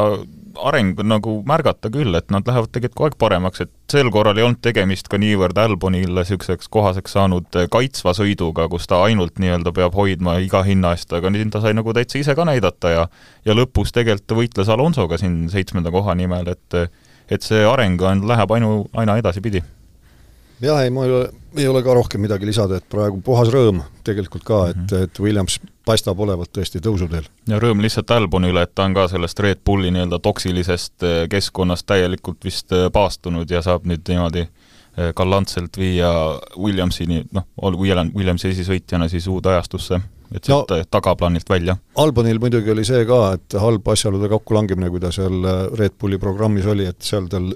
areng nagu märgata küll, et nad lähevad tegelikult kogu aeg paremaks, et sel korral ei olnud tegemist ka niivõrd Albonile niisuguseks kohaseks saanud kaitsva sõiduga, kus ta ainult nii-öelda peab hoidma iga hinna eest, aga nüüd ta sai nagu täitsa ise ka näidata ja ja lõpus tegelikult võitles Alonsoga siin seitsmenda koha nimel, et et see areng on, läheb ainu, aina edasipidi jah, ei, mul ei ole, ka rohkem midagi lisada, et praegu puhas rõõm tegelikult ka, et, mhm. et Williams paistab olevat tõesti tõusuteel. ja rõõm lihtsalt Alboni üle, et ta on ka sellest Red Bulli nii-öelda toksilisest eh, keskkonnast täielikult vist eh, paastunud ja saab nüüd niimoodi eh, galantselt viia Williamsini, noh, William, Williamsi esisõitjana siis uude ajastusse, et sealt no, tagaplaanilt välja. Albonil muidugi oli see ka, et halb asjaolude kokkulangemine, kui ta seal Red Bulli programmis oli, et seal tal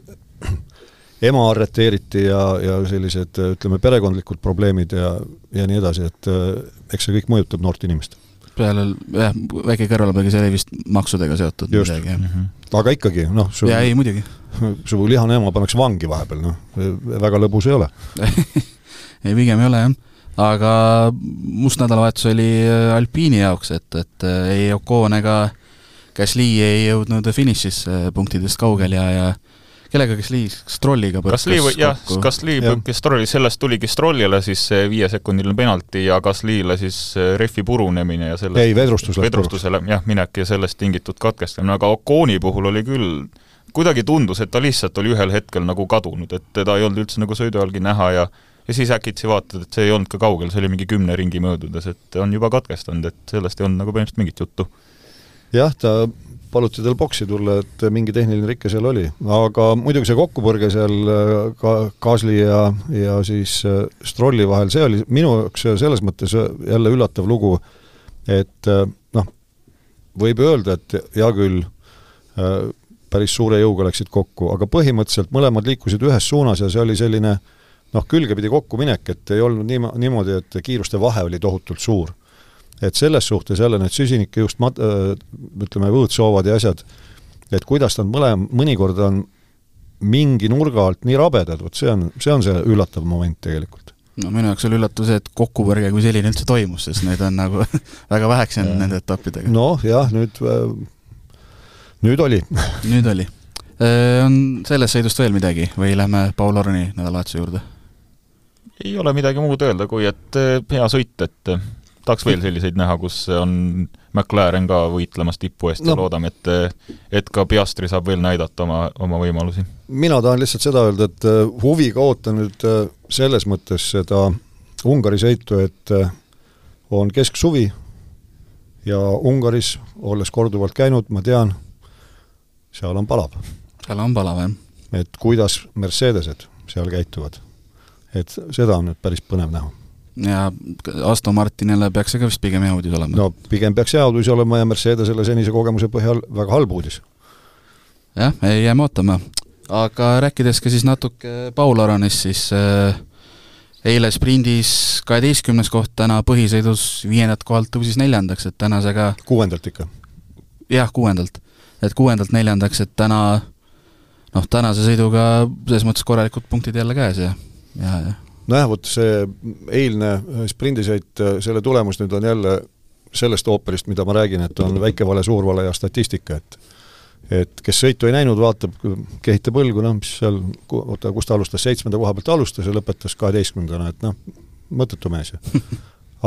ema arreteeriti ja, ja sellised ütleme, perekondlikud probleemid ja, ja nii edasi, et eks see kõik mõjutab noort inimest peale, jah, väike kõrvalepõige, see oli vist maksudega seotud Just. midagi, jah mm. -hmm. aga ikkagi, noh, su, jaa, ei muidugi su lihane ema pannakse vangi vahepeal, noh, väga lõbus ei ole. ei, pigem ei ole jah. aga must nädalavahetus oli äh, Alpiini jaoks, et, et äh, ei Ocon ega Gasly ei jõudnud finišisse punktidest kaugel ja, ja kellega Gasly, Strolliga kas Lee või jah, kas Lee põrkas Strolli, sellest tuligi Strollile siis see viiesekundiline penalti ja kas Lee'le siis rehvi purunemine ja sellest ei, vedrustus läks vedrustusele jah, minek ja sellest tingitud katkestamine, aga Oconi puhul oli küll kuidagi tundus, et ta lihtsalt oli ühel hetkel nagu kadunud, et teda ei olnud üldse nagu sõidu allgi näha ja ja siis äkitsi vaatad, et see ei olnud ka kaugel, see oli mingi kümne ringi möödudes, et on juba katkestanud, et sellest ei olnud nagu põhimõtteliselt mingit juttu. jah, ta paluti tal boksi tulla, et mingi tehniline rike seal oli, aga muidugi see kokkupõrge seal äh, ka Kaasli ja, ja siis äh, Strolli vahel, see oli minu jaoks selles mõttes jälle üllatav lugu, et äh, noh, võib öelda, et hea küll, päris suure jõuga läksid kokku, aga põhimõtteliselt mõlemad liikusid ühes suunas ja see oli selline noh, külgepidi kokkuminek, et ei olnud niimoodi, et kiiruste vahe oli tohutult suur et selles suhtes jälle need süsinike just mat-, ütleme, võõtsoovad ja asjad, et kuidas nad mõlem-, mõnikord on mingi nurga alt nii rabedad, vot see on, see on see üllatav moment tegelikult. no minu jaoks oli üllatus see, et kokkupõrge kui selline üldse toimus, sest neid on nagu väga väheks jäänud nende etappidega. noh, jah, nüüd, nüüd oli nüüd oli. On sellest sõidust veel midagi või lähme Paul Orni nädalavahetuse juurde? ei ole midagi muud öelda, kui et hea sõit, et tahaks veel selliseid näha, kus on McLaren ka võitlemas tipu eest no. ja loodame, et et ka Piastri saab veel näidata oma, oma võimalusi. mina tahan lihtsalt seda öelda, et äh, huviga ootan nüüd äh, selles mõttes seda Ungari sõitu, et äh, on kesksuvi ja Ungaris, olles korduvalt käinud, ma tean, seal on palav. seal on palav, jah. et kuidas Mercedesed seal käituvad. et seda on nüüd päris põnev näha ja Aston Martinile peaks see ka vist pigem hea uudis olema? no pigem peaks hea uudis olema ja Mercedesele senise kogemuse põhjal väga halb uudis. jah, jääme ootama. aga rääkides ka siis natuke Paul Aronist, siis äh, eile sprindis kaheteistkümnes koht, täna põhisõidus viiendalt kohalt tõusis neljandaks, et tänasega kuuendalt ikka? jah, kuuendalt. et kuuendalt neljandaks, et täna noh, tänase sõiduga selles mõttes korralikud punktid jälle käes ja, ja, ja nojah, vot see eilne sprindisõit, selle tulemus nüüd on jälle sellest ooperist, mida ma räägin, et on väike vale, suur vale ja statistika, et et kes sõitu ei näinud, vaatab, kehitab õlgu, noh, mis seal, oota, kus ta alustas, seitsmenda koha pealt alustas ja lõpetas kaheteistkümnendana, et noh, mõttetu mees ju.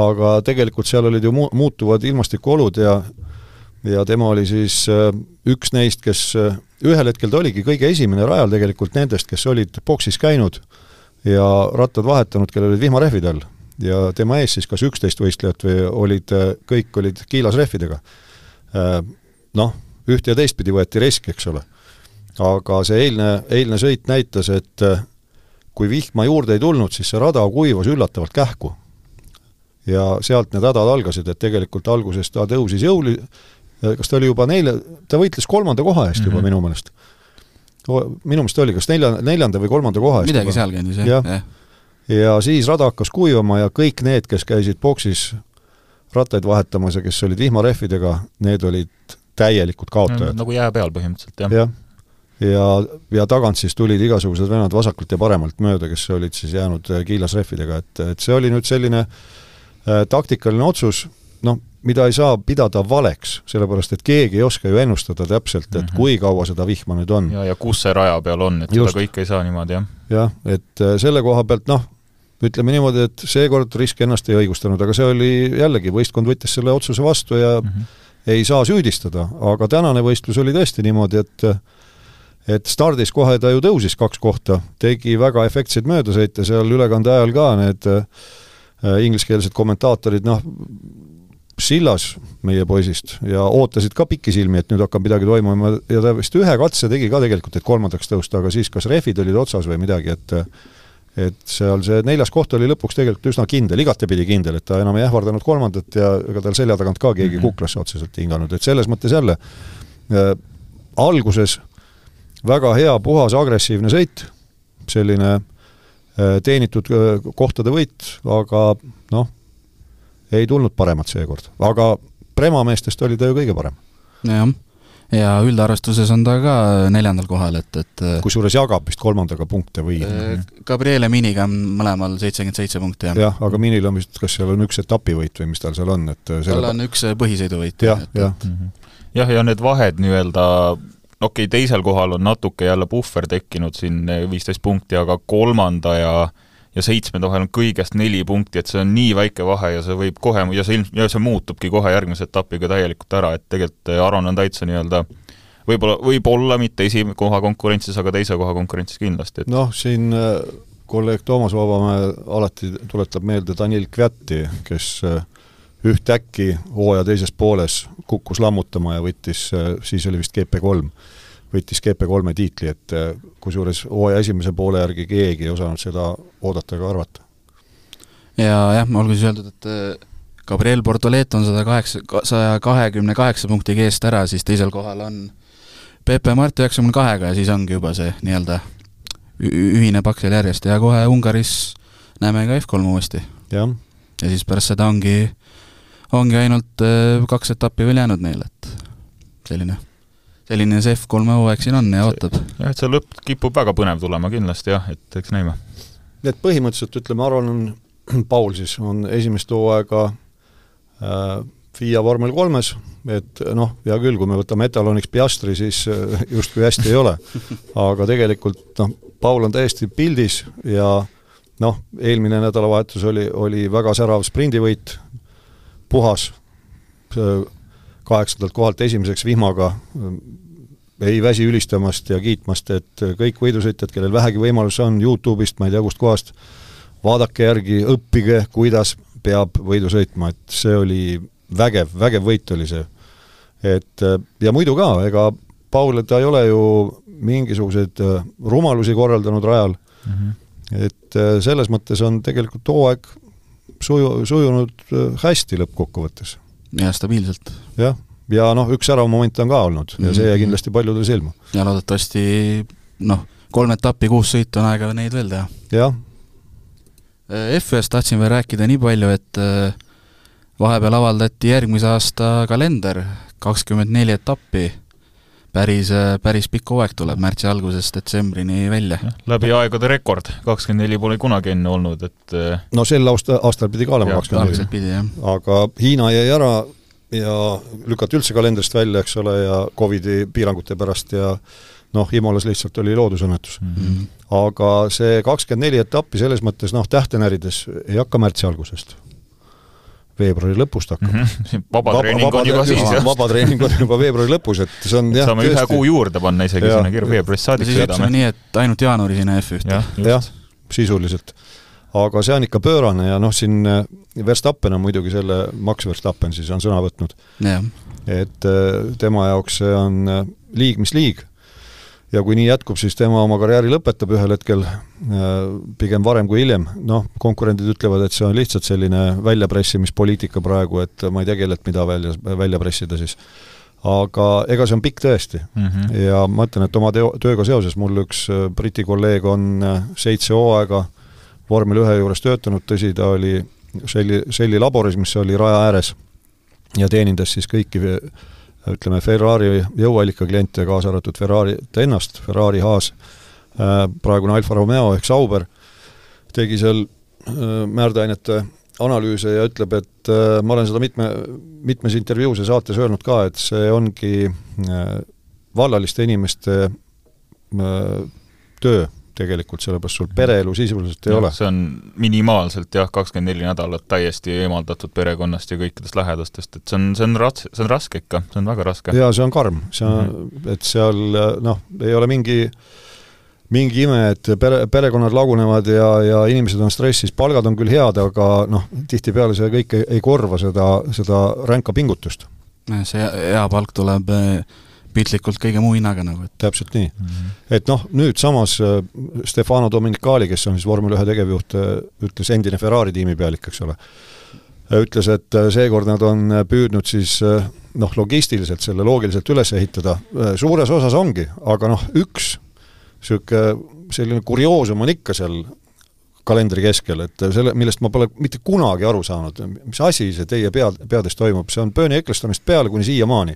aga tegelikult seal olid ju mu-, muutuvad ilmastikuolud ja ja tema oli siis äh, üks neist, kes äh, ühel hetkel ta oligi kõige esimene rajal tegelikult nendest, kes olid boksis käinud äh, ja rattad vahetanud, kellel olid vihmarehvid all. ja tema ees siis kas üksteist võistlejat või olid, kõik olid kiilas rehvidega. Äh, noh, ühte ja teistpidi võeti risk, eks ole. aga see eilne, eilne sõit näitas, et äh, kui vihma juurde ei tulnud, siis see rada kuivas üllatavalt kähku. ja sealt need hädad algasid, et tegelikult alguses ta tõusis jõuli, kas ta oli juba neile, ta võitles kolmanda koha eest juba mm -hmm. minu meelest minu meelest oli kas nelja, neljanda või kolmanda koha eest. midagi seal kandis, jah ja. ja.. ja siis rada hakkas kuivama ja kõik need, kes käisid boksis rattaid vahetamas ja kes olid vihmarehvidega, need olid täielikud kaotajad. nagu jää peal põhimõtteliselt, jah. jah, ja, ja tagant siis tulid igasugused vennad vasakult ja paremalt mööda, kes olid siis jäänud kiilas rehvidega, et, et see oli nüüd selline äh, taktikaline otsus, noh, mida ei saa pidada valeks, sellepärast et keegi ei oska ju ennustada täpselt, et mm -hmm. kui kaua seda vihma nüüd on. ja, ja kus see raja peal on, et Just. seda kõike ei saa niimoodi, jah. jah, et äh, selle koha pealt noh, ütleme niimoodi, et seekord risk ennast ei õigustanud, aga see oli jällegi, võistkond võttis selle otsuse vastu ja mm -hmm. ei saa süüdistada, aga tänane võistlus oli tõesti niimoodi, et et stardis kohe ta ju tõusis kaks kohta, tegi väga efektseid möödasõite seal ülekande ajal ka, need äh, ingliskeelsed kommentaatorid, noh, sillas meie poisist ja ootasid ka pikisilmi, et nüüd hakkab midagi toimuma ja ta vist ühe katse tegi ka tegelikult, et kolmandaks tõusta, aga siis kas rehvid olid otsas või midagi, et et seal see neljas koht oli lõpuks tegelikult üsna kindel, igatepidi kindel, et ta enam ei ähvardanud kolmandat ja ega tal selja tagant ka keegi mm -hmm. kuklasse otseselt hinganud, et selles mõttes jälle äh, alguses väga hea, puhas, agressiivne sõit, selline äh, teenitud äh, kohtade võit, aga noh, ei tulnud paremat seekord, aga Prema meestest oli ta ju kõige parem. jah, ja üldarvestuses on ta ka neljandal kohal, et, et kusjuures jagab vist kolmandaga punkte või? Gabriele Miniga on mõlemal seitsekümmend seitse punkti, jah. jah, aga Minil on vist, kas seal on üks etapivõit või mis tal seal on, et tal on üks põhisõiduvõit. jah, jah. jah, ja need vahed nii-öelda okei okay,, teisel kohal on natuke jälle puhver tekkinud siin viisteist punkti, aga kolmanda ja ja seitsmenda vahel on kõigest neli punkti, et see on nii väike vahe ja see võib kohe, ja see ilm-, ja see muutubki kohe järgmise etapiga täielikult ära, et tegelikult Aron on täitsa nii-öelda võib-olla, võib-olla mitte esikoha konkurentsis, aga teise koha konkurentsis kindlasti, et noh, siin äh, kolleeg Toomas Vabamäe alati tuletab meelde Daniel Kvätti, kes äh, ühtäkki hooaja teises pooles kukkus lammutama ja võttis, äh, siis oli vist GP3 võitis GP3-e tiitli, et äh, kusjuures hooaja esimese poole järgi keegi ei osanud seda oodata ega arvata. ja jah, olgu siis öeldud, et äh, Gabriel Bortolet on sada kaheksa, saja kahekümne kaheksa punktiga eest ära, siis teisel kohal on Pepe Mart üheksakümne kahega ja siis ongi juba see nii-öelda ühine paksel järjest ja kohe Ungaris näeme ka F3 uuesti. ja siis pärast seda ongi, ongi ainult äh, kaks etappi veel jäänud neile, et selline selline see F3 hooaeg siin on ja ootab. jah, et see lõpp kipub väga põnev tulema kindlasti jah, et eks näime. et põhimõtteliselt ütleme, Aron on, Paul siis, on esimest hooaega äh, FIA vormel kolmes, et noh, hea küll, kui me võtame etaloniks Piastri, siis äh, justkui hästi ei ole. aga tegelikult noh, Paul on täiesti pildis ja noh, eelmine nädalavahetus oli, oli väga särav sprindivõit, puhas, kaheksandalt kohalt esimeseks vihmaga, ei väsi ülistamast ja kiitmast, et kõik võidusõitjad, kellel vähegi võimalus on, Youtube'ist, ma ei tea kustkohast, vaadake järgi, õppige, kuidas peab võidu sõitma, et see oli vägev, vägev võit oli see. et ja muidu ka, ega Paul, ta ei ole ju mingisuguseid rumalusi korraldanud rajal mm, -hmm. et selles mõttes on tegelikult hooaeg suju, sujunud hästi lõppkokkuvõttes ja stabiilselt. jah, ja noh, üks särav moment on ka olnud ja see jäi mhm. kindlasti paljudele silma. ja loodetavasti noh, kolm etappi, kuus sõitu on aega neid veel teha. jah. Äh, F1-st tahtsin veel rääkida nii palju, et äh, vahepeal avaldati järgmise aasta kalender, kakskümmend neli etappi päris, päris pikk hooaeg tuleb märtsi algusest detsembrini välja. läbi aegade rekord, kakskümmend neli pole kunagi enne olnud, et no sel aasta, aastal pidi ka olema kakskümmend neli. aga Hiina jäi ära ja lükati üldse kalendrist välja, eks ole, ja Covidi piirangute pärast ja noh, Imolas lihtsalt oli loodusõnnetus mm. -hmm. aga see kakskümmend neli etappi selles mõttes noh, tähte närides ei hakka märtsi algusest veebruari lõpust hakkab mm. -hmm. vabatreening vaba, on juba siis, jah? vabatreening on juba veebruari lõpus, et see on jah, saame tõesti. ühe kuu juurde panna isegi ja. sinna kirja veebruarist saadik siis sõidame. nii, et ainult jaanuari sinna F1-te ja,. jah, sisuliselt. aga see on ikka pöörane ja noh, siin äh, Verstappen on muidugi selle, Max Verstappen siis on sõna võtnud. et äh, tema jaoks see on äh, liig mis liig ja kui nii jätkub, siis tema oma karjääri lõpetab ühel hetkel, äh, pigem varem kui hiljem, noh, konkurendid ütlevad, et see on lihtsalt selline väljapressimispoliitika praegu, et ma ei tea, kellelt mida välja, välja pressida siis. aga ega see on pikk tõesti mm. -hmm. ja ma ütlen, et oma teo, tööga seoses mul üks äh, Briti kolleeg on äh, seitse hooaega vormel ühe juures töötanud, tõsi, ta oli Shelli, Shelli laboris, mis oli raja ääres, ja teenindas siis kõiki ütleme, Ferrari jõuallika kliente, kaasa arvatud Ferrari't ennast, Ferrari, Haas, äh, praegune Alfa Romeo ehk Sauber, tegi seal äh, määrdeainete analüüse ja ütleb, et äh, ma olen seda mitme, mitmes intervjuus ja saates öelnud ka, et see ongi vallaliste inimeste töö tegelikult, sellepärast sul pereelu sisuliselt ei ja, ole. see on minimaalselt jah, kakskümmend neli nädalat täiesti eemaldatud perekonnast ja kõikidest lähedastest, et see on, see on rats-, see on raske ikka, see on väga raske. jaa, see on karm, see on mm, -hmm. et seal noh, ei ole mingi mingi ime, et pere, perekonnad lagunevad ja, ja inimesed on stressis, palgad on küll head, aga noh, tihtipeale see kõik ei, ei korva seda, seda ränka pingutust. see hea palk tuleb äh, piltlikult kõige muu hinnaga nagu, et täpselt nii mm. -hmm. et noh, nüüd samas äh, Stefano Domenicali, kes on siis vormel ühe tegevjuht, äh, ütles endine Ferrari tiimi pealik, eks ole, äh, ütles, et seekord nad on püüdnud siis noh, logistiliselt selle loogiliselt üles ehitada, suures osas ongi, aga noh, üks niisugune selline kurioosum on ikka seal kalendri keskel, et selle, millest ma pole mitte kunagi aru saanud, mis asi see teie pea, peades toimub, see on Bernie Ecclestonist peale kuni siiamaani.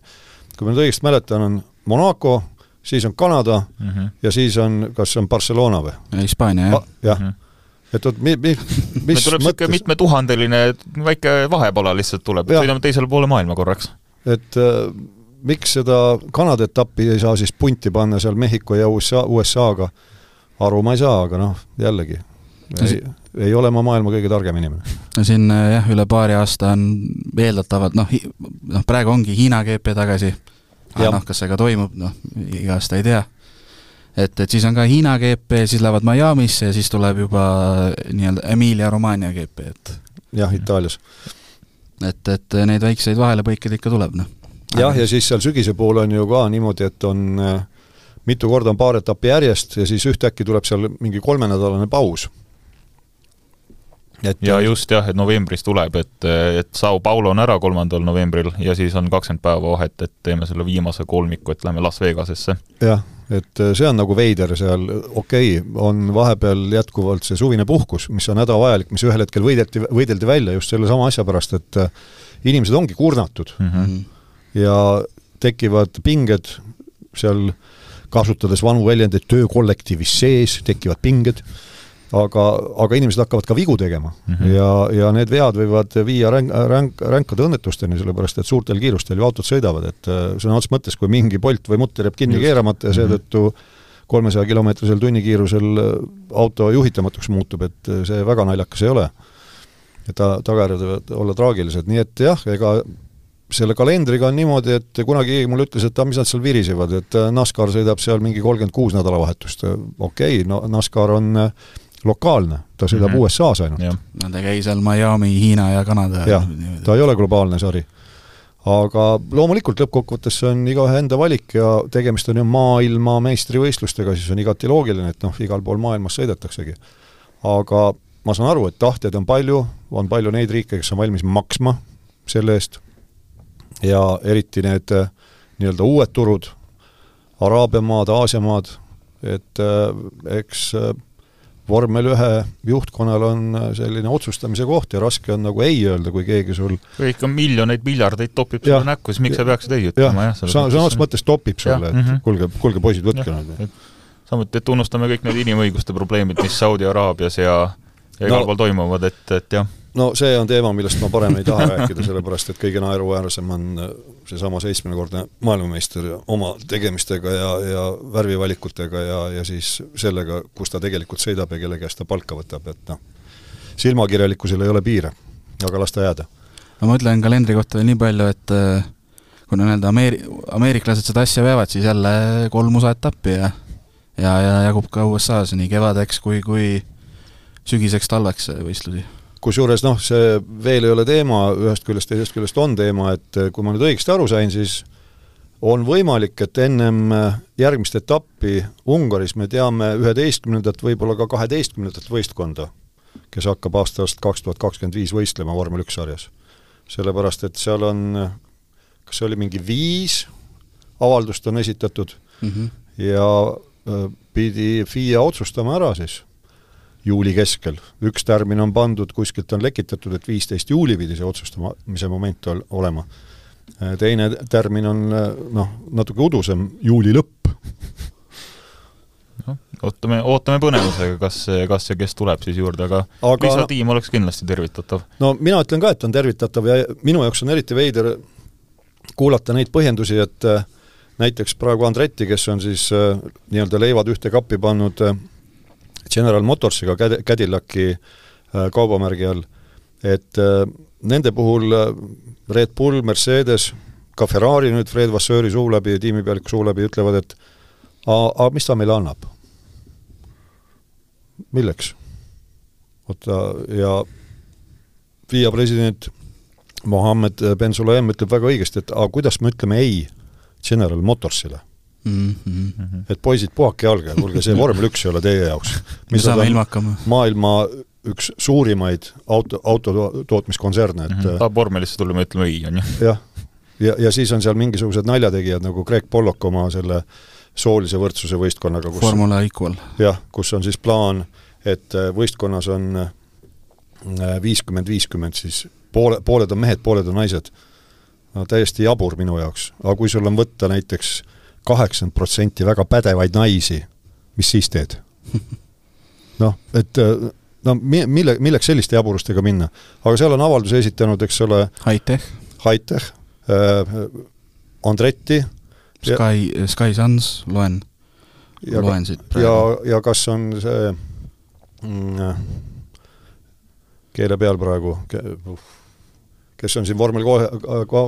Kui ma nüüd õigesti mäletan, on Monaco, siis on Kanada mm -hmm. ja siis on, kas on Barcelona või? Hispaania, jah. jah mm -hmm et vot mi-, mi-, mis tuleb niisugune mitmetuhandeline väike vahepala lihtsalt tuleb, sõidame teisele poole maailma korraks. et äh, miks seda Kanada etappi ei saa siis punti panna seal Mehhiko ja USA, USA-ga, aru ma ei saa, aga noh, jällegi, ei, ei ole ma maailma kõige targem inimene. no siin äh, jah, üle paari aasta on eeldatavalt noh, noh praegu ongi Hiina GP tagasi, aga noh, kas see ka toimub, noh, iga aasta ei tea et, et siis on ka Hiina GP, siis lähevad Miami'sse ja siis tuleb juba nii-öelda Emilia-Romagna GP, et jah, Itaalias. et, et neid väikseid vahelepõikeid ikka tuleb, noh. jah, ja siis seal sügise pool on ju ka niimoodi, et on äh, mitu korda on paar etappi järjest ja siis ühtäkki tuleb seal mingi kolmenädalane paus. Et ja just jah, et novembris tuleb, et, et Sao Paulo on ära kolmandal novembril ja siis on kakskümmend päeva vahet, et teeme selle viimase kolmiku, et lähme Las Vegasesse. jah et äh, see on nagu veider seal, okei okay,, on vahepeal jätkuvalt see suvine puhkus, mis on hädavajalik, mis ühel hetkel võideti, võideldi välja just sellesama asja pärast, et äh, inimesed ongi kurnatud mm. -hmm. ja tekivad pinged seal, kasutades vanu väljendeid, töökollektiivis sees tekivad pinged aga, aga inimesed hakkavad ka vigu tegema mm -hmm. ja, ja need vead võivad viia ränk, ränk, ränkade õnnetusteni, sellepäauto et suurtel kiirustel ju autod sõidavad, et äh, sõna otseses mõttes, kui mingi Bolt või mutter jääb kinni Just. keeramata ja mhm. seetõttu kolmesaja kilomeetrisel tunnikiirusel äh, auto juhitamatuks muutub, et äh, see väga naljakas ei ole. et ta, tagajärjed võivad olla traagilised, nii et jah, ega selle kalendriga on niimoodi, et kunagi keegi mulle ütles, et mis nad seal virisevad, et NASCAR sõidab seal mingi kolmkümmend kuus nädalavahetust. okei okay,, no NASCAR on lokaalne, ta sõidab mm -hmm. USA-s ainult. no ta ei käi seal Miami, Hiina ja Kanada. jah, ta ei ole globaalne sari. aga loomulikult lõppkokkuvõttes see on igaühe enda valik ja tegemist on ju maailma meistrivõistlustega, siis on igati loogiline, et noh, igal pool maailmas sõidetaksegi. aga ma saan aru, et tahtjaid on palju, on palju neid riike, kes on valmis maksma selle eest ja eriti need eh, nii-öelda uued turud, Araabia maad, Aasia maad, et äh, eks äh, vormel ühe juhtkonnal on äh, selline otsustamise koht ja raske on nagu ei öelda, kui keegi sul kõik on miljoneid, miljardeid topib sulle näkku, siis miks sa peaksid ei ütlema, jah? sõna otseses mõttes topib sulle, et mm -hmm. kuulge, kuulge poisid, võtke nüüd. samuti, et tunnustame kõik need inimõiguste probleemid, mis Saudi Araabias ja ja igal no, pool toimuvad, et, et jah no see on teema, millest ma parem ei taha rääkida, sellepärast et kõige naeruväärsem on äh, seesama seitsmekordne maailmameister oma tegemistega ja, ja värvivalikutega ja, ja siis sellega, kus ta tegelikult sõidab ja kelle käest ta palka võtab, et noh, silmakirjalikkusel ei ole piire, aga las ta jääda. no ma ütlen kalendri kohta veel nii palju, et äh, kuna nii-öelda ameeri-, ameeriklased seda asja veavad, siis jälle kolm USA etappi ja ja, ja jagub ka USA-s nii kevadeks kui, kui sügiseks-talveks võistlusi kusjuures noh, see veel ei ole teema, ühest küljest, teisest küljest on teema, et kui ma nüüd õigesti aru sain, siis on võimalik, et ennem järgmist etappi Ungaris me teame üheteistkümnendat, võib-olla ka kaheteistkümnendat võistkonda, kes hakkab aastast kaks tuhat kakskümmend viis võistlema vormel üks sarjas. sellepärast, et seal on, kas see oli mingi viis avaldust on esitatud mm -hmm. ja pidi FIA otsustama ära siis juuli keskel. üks tärmin on pandud, kuskilt on lekitatud, et viisteist juuli pidi see otsustamise moment ol-, olema. teine tärmin on noh, natuke udusem, juuli lõpp. noh, ootame, ootame põnevusega, kas, kas ja kes tuleb siis juurde, aga, aga lisatiim oleks kindlasti tervitatav. no mina ütlen ka, et on tervitatav ja minu jaoks on eriti veider kuulata neid põhjendusi, et näiteks praegu Andretti, kes on siis nii-öelda leivad ühte kappi pannud äh, General Motorsiga Cad-, Cadillaci äh, kaubamärgi all, et äh, nende puhul äh, Red Bull, Mercedes, ka Ferrari nüüd Fred Vasseuri suu läbi, tiimipealiku suu läbi ütlevad, et aga mis ta meile annab? milleks? oota, ja FIA president Mohammed Ben Sulayem ütleb väga õigesti, et aga kuidas me ütleme ei General Motorsile mm. -hmm. et poisid, puhake jalga, kuulge, see vormel üks ei ole teie jaoks. me saame ilma hakkama. maailma üks suurimaid auto, autotootmiskontserne, et mm -hmm. tahab vormelisse tulla, me ütleme ei, on ju. jah, ja, ja siis on seal mingisugused naljategijad nagu Greg Pollock oma selle soolise võrdsuse võistkonnaga, kus Formula Equal. jah, kus on siis plaan et äh, võistkonnas on viiskümmend, viiskümmend, siis poole, pooled on mehed, pooled on naised. no täiesti jabur minu jaoks, aga kui sul on võtta näiteks kaheksakümmend protsenti väga pädevaid naisi, mis siis teed? noh, et no mi-, mille, milleks selliste jaburustega minna? aga seal on avalduse esitanud, eks ole Hightech, Hightech äh,, Andretti Sky, Sky Suns, loen, ja, loen siit ja praegu., ja kas on see mm, keele peal praegu, kes on siin vormel kohe,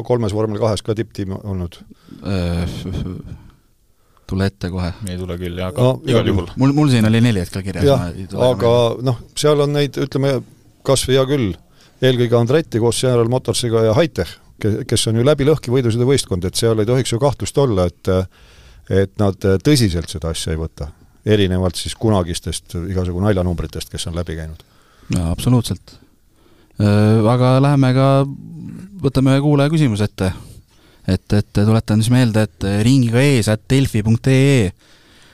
kolmes vormel kahes ka tipptiim olnud? Tule ette kohe. ei tule küll, jah, aga No, igal ja- juhul. mul, mul siin oli neli hetkel kirjas. jah, aga noh, seal on neid, ütleme, kas või hea küll, eelkõige Andretti koos General Motorsiga ja Hightech, kes on ju läbi lõhki võidusõidu võistkond, et seal ei tohiks ju kahtlust olla, et et nad tõsiselt seda asja ei võta, erinevalt siis kunagistest igasugu naljanumbritest, kes on läbi käinud. jaa, absoluutselt. Aga läheme ka, võtame ühe kuulaja küsimuse ette. Et, et tuletan siis meelde, et ringiga ees at delfi.ee,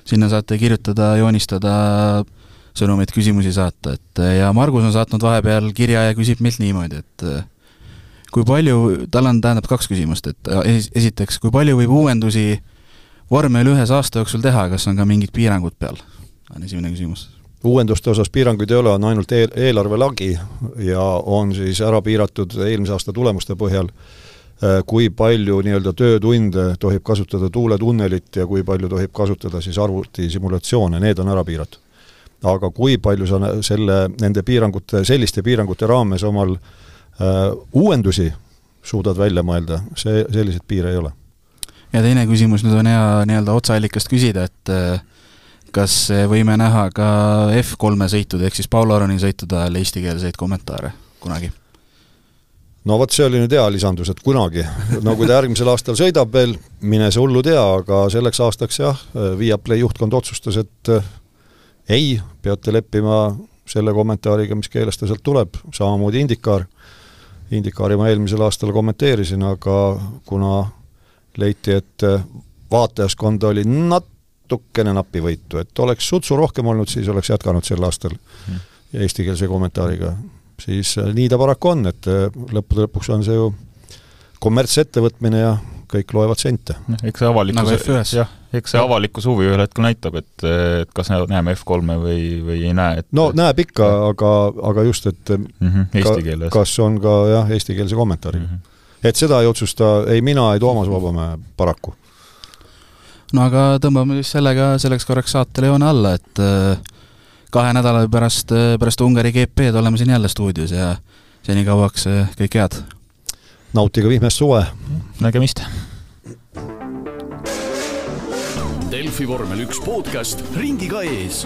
sinna saate kirjutada, joonistada, sõnumeid, küsimusi saata, et ja Margus on saatnud vahepeal kirja ja küsib meilt niimoodi, et kui palju, tal on, tähendab, kaks küsimust, et es-, esiteks, kui palju võib uuendusi vormel ühes aasta jooksul teha, kas on ka mingid piirangud peal? on esimene küsimus. Uuenduste osas piiranguid ei ole, on ainult eel, eelarvelagi ja on siis ära piiratud eelmise aasta tulemuste põhjal, kui palju nii-öelda töötunde tohib kasutada tuuletunnelit ja kui palju tohib kasutada siis arvutisimulatsioone, need on ära piiratud. aga kui palju sa selle, nende piirangute, selliste piirangute raames omal äh, uuendusi suudad välja mõelda, see, selliseid piire ei ole. ja teine küsimus nüüd on hea nii-öelda otseallikast küsida, et äh, kas võime näha ka F3-e sõitude ehk siis Paul Aroni sõitude ajal eestikeelseid kommentaare kunagi? No vot, see oli nüüd hea lisandus, et kunagi. no kui ta järgmisel aastal sõidab veel, mine sa hullu tea, aga selleks aastaks jah, Viaplay juhtkond otsustas, et äh, ei, peate leppima selle kommentaariga, mis keeles ta sealt tuleb, samamoodi Indikaar. Indikaari ma eelmisel aastal kommenteerisin, aga kuna leiti, et äh, vaatajaskonda oli natukene napivõitu, et oleks sutsu rohkem olnud, siis oleks jätkanud sel aastal Hmm. eestikeelse kommentaariga. Siis äh, nii ta paraku on, et äh, lõppude lõpuks on see ju kommertsettevõtmine ja kõik loevad sente. noh, eks see Nagu avalikkuse F1-s. jah, eks see avalikkuse huvi ühel hetkel näitab, et, et kas nä- näeme F3-e või, või ei näe, et no näeb ikka, aga, aga just, et mm -hmm, eesti keeles. kas on ka jah, eestikeelse kommentaariga mm. mm. -hmm. et seda ei otsusta ei mina, ei Toomas Vabamäe paraku. no aga tõmbame siis sellega, selleks korraks saatele joone alla, et äh, kahe nädala pärast, pärast Ungari GP-d oleme siin jälle stuudios ja senikauaks äh, kõike head! nautige vihmest suve! nägemist! Delfi vormel üks podcast ringiga ees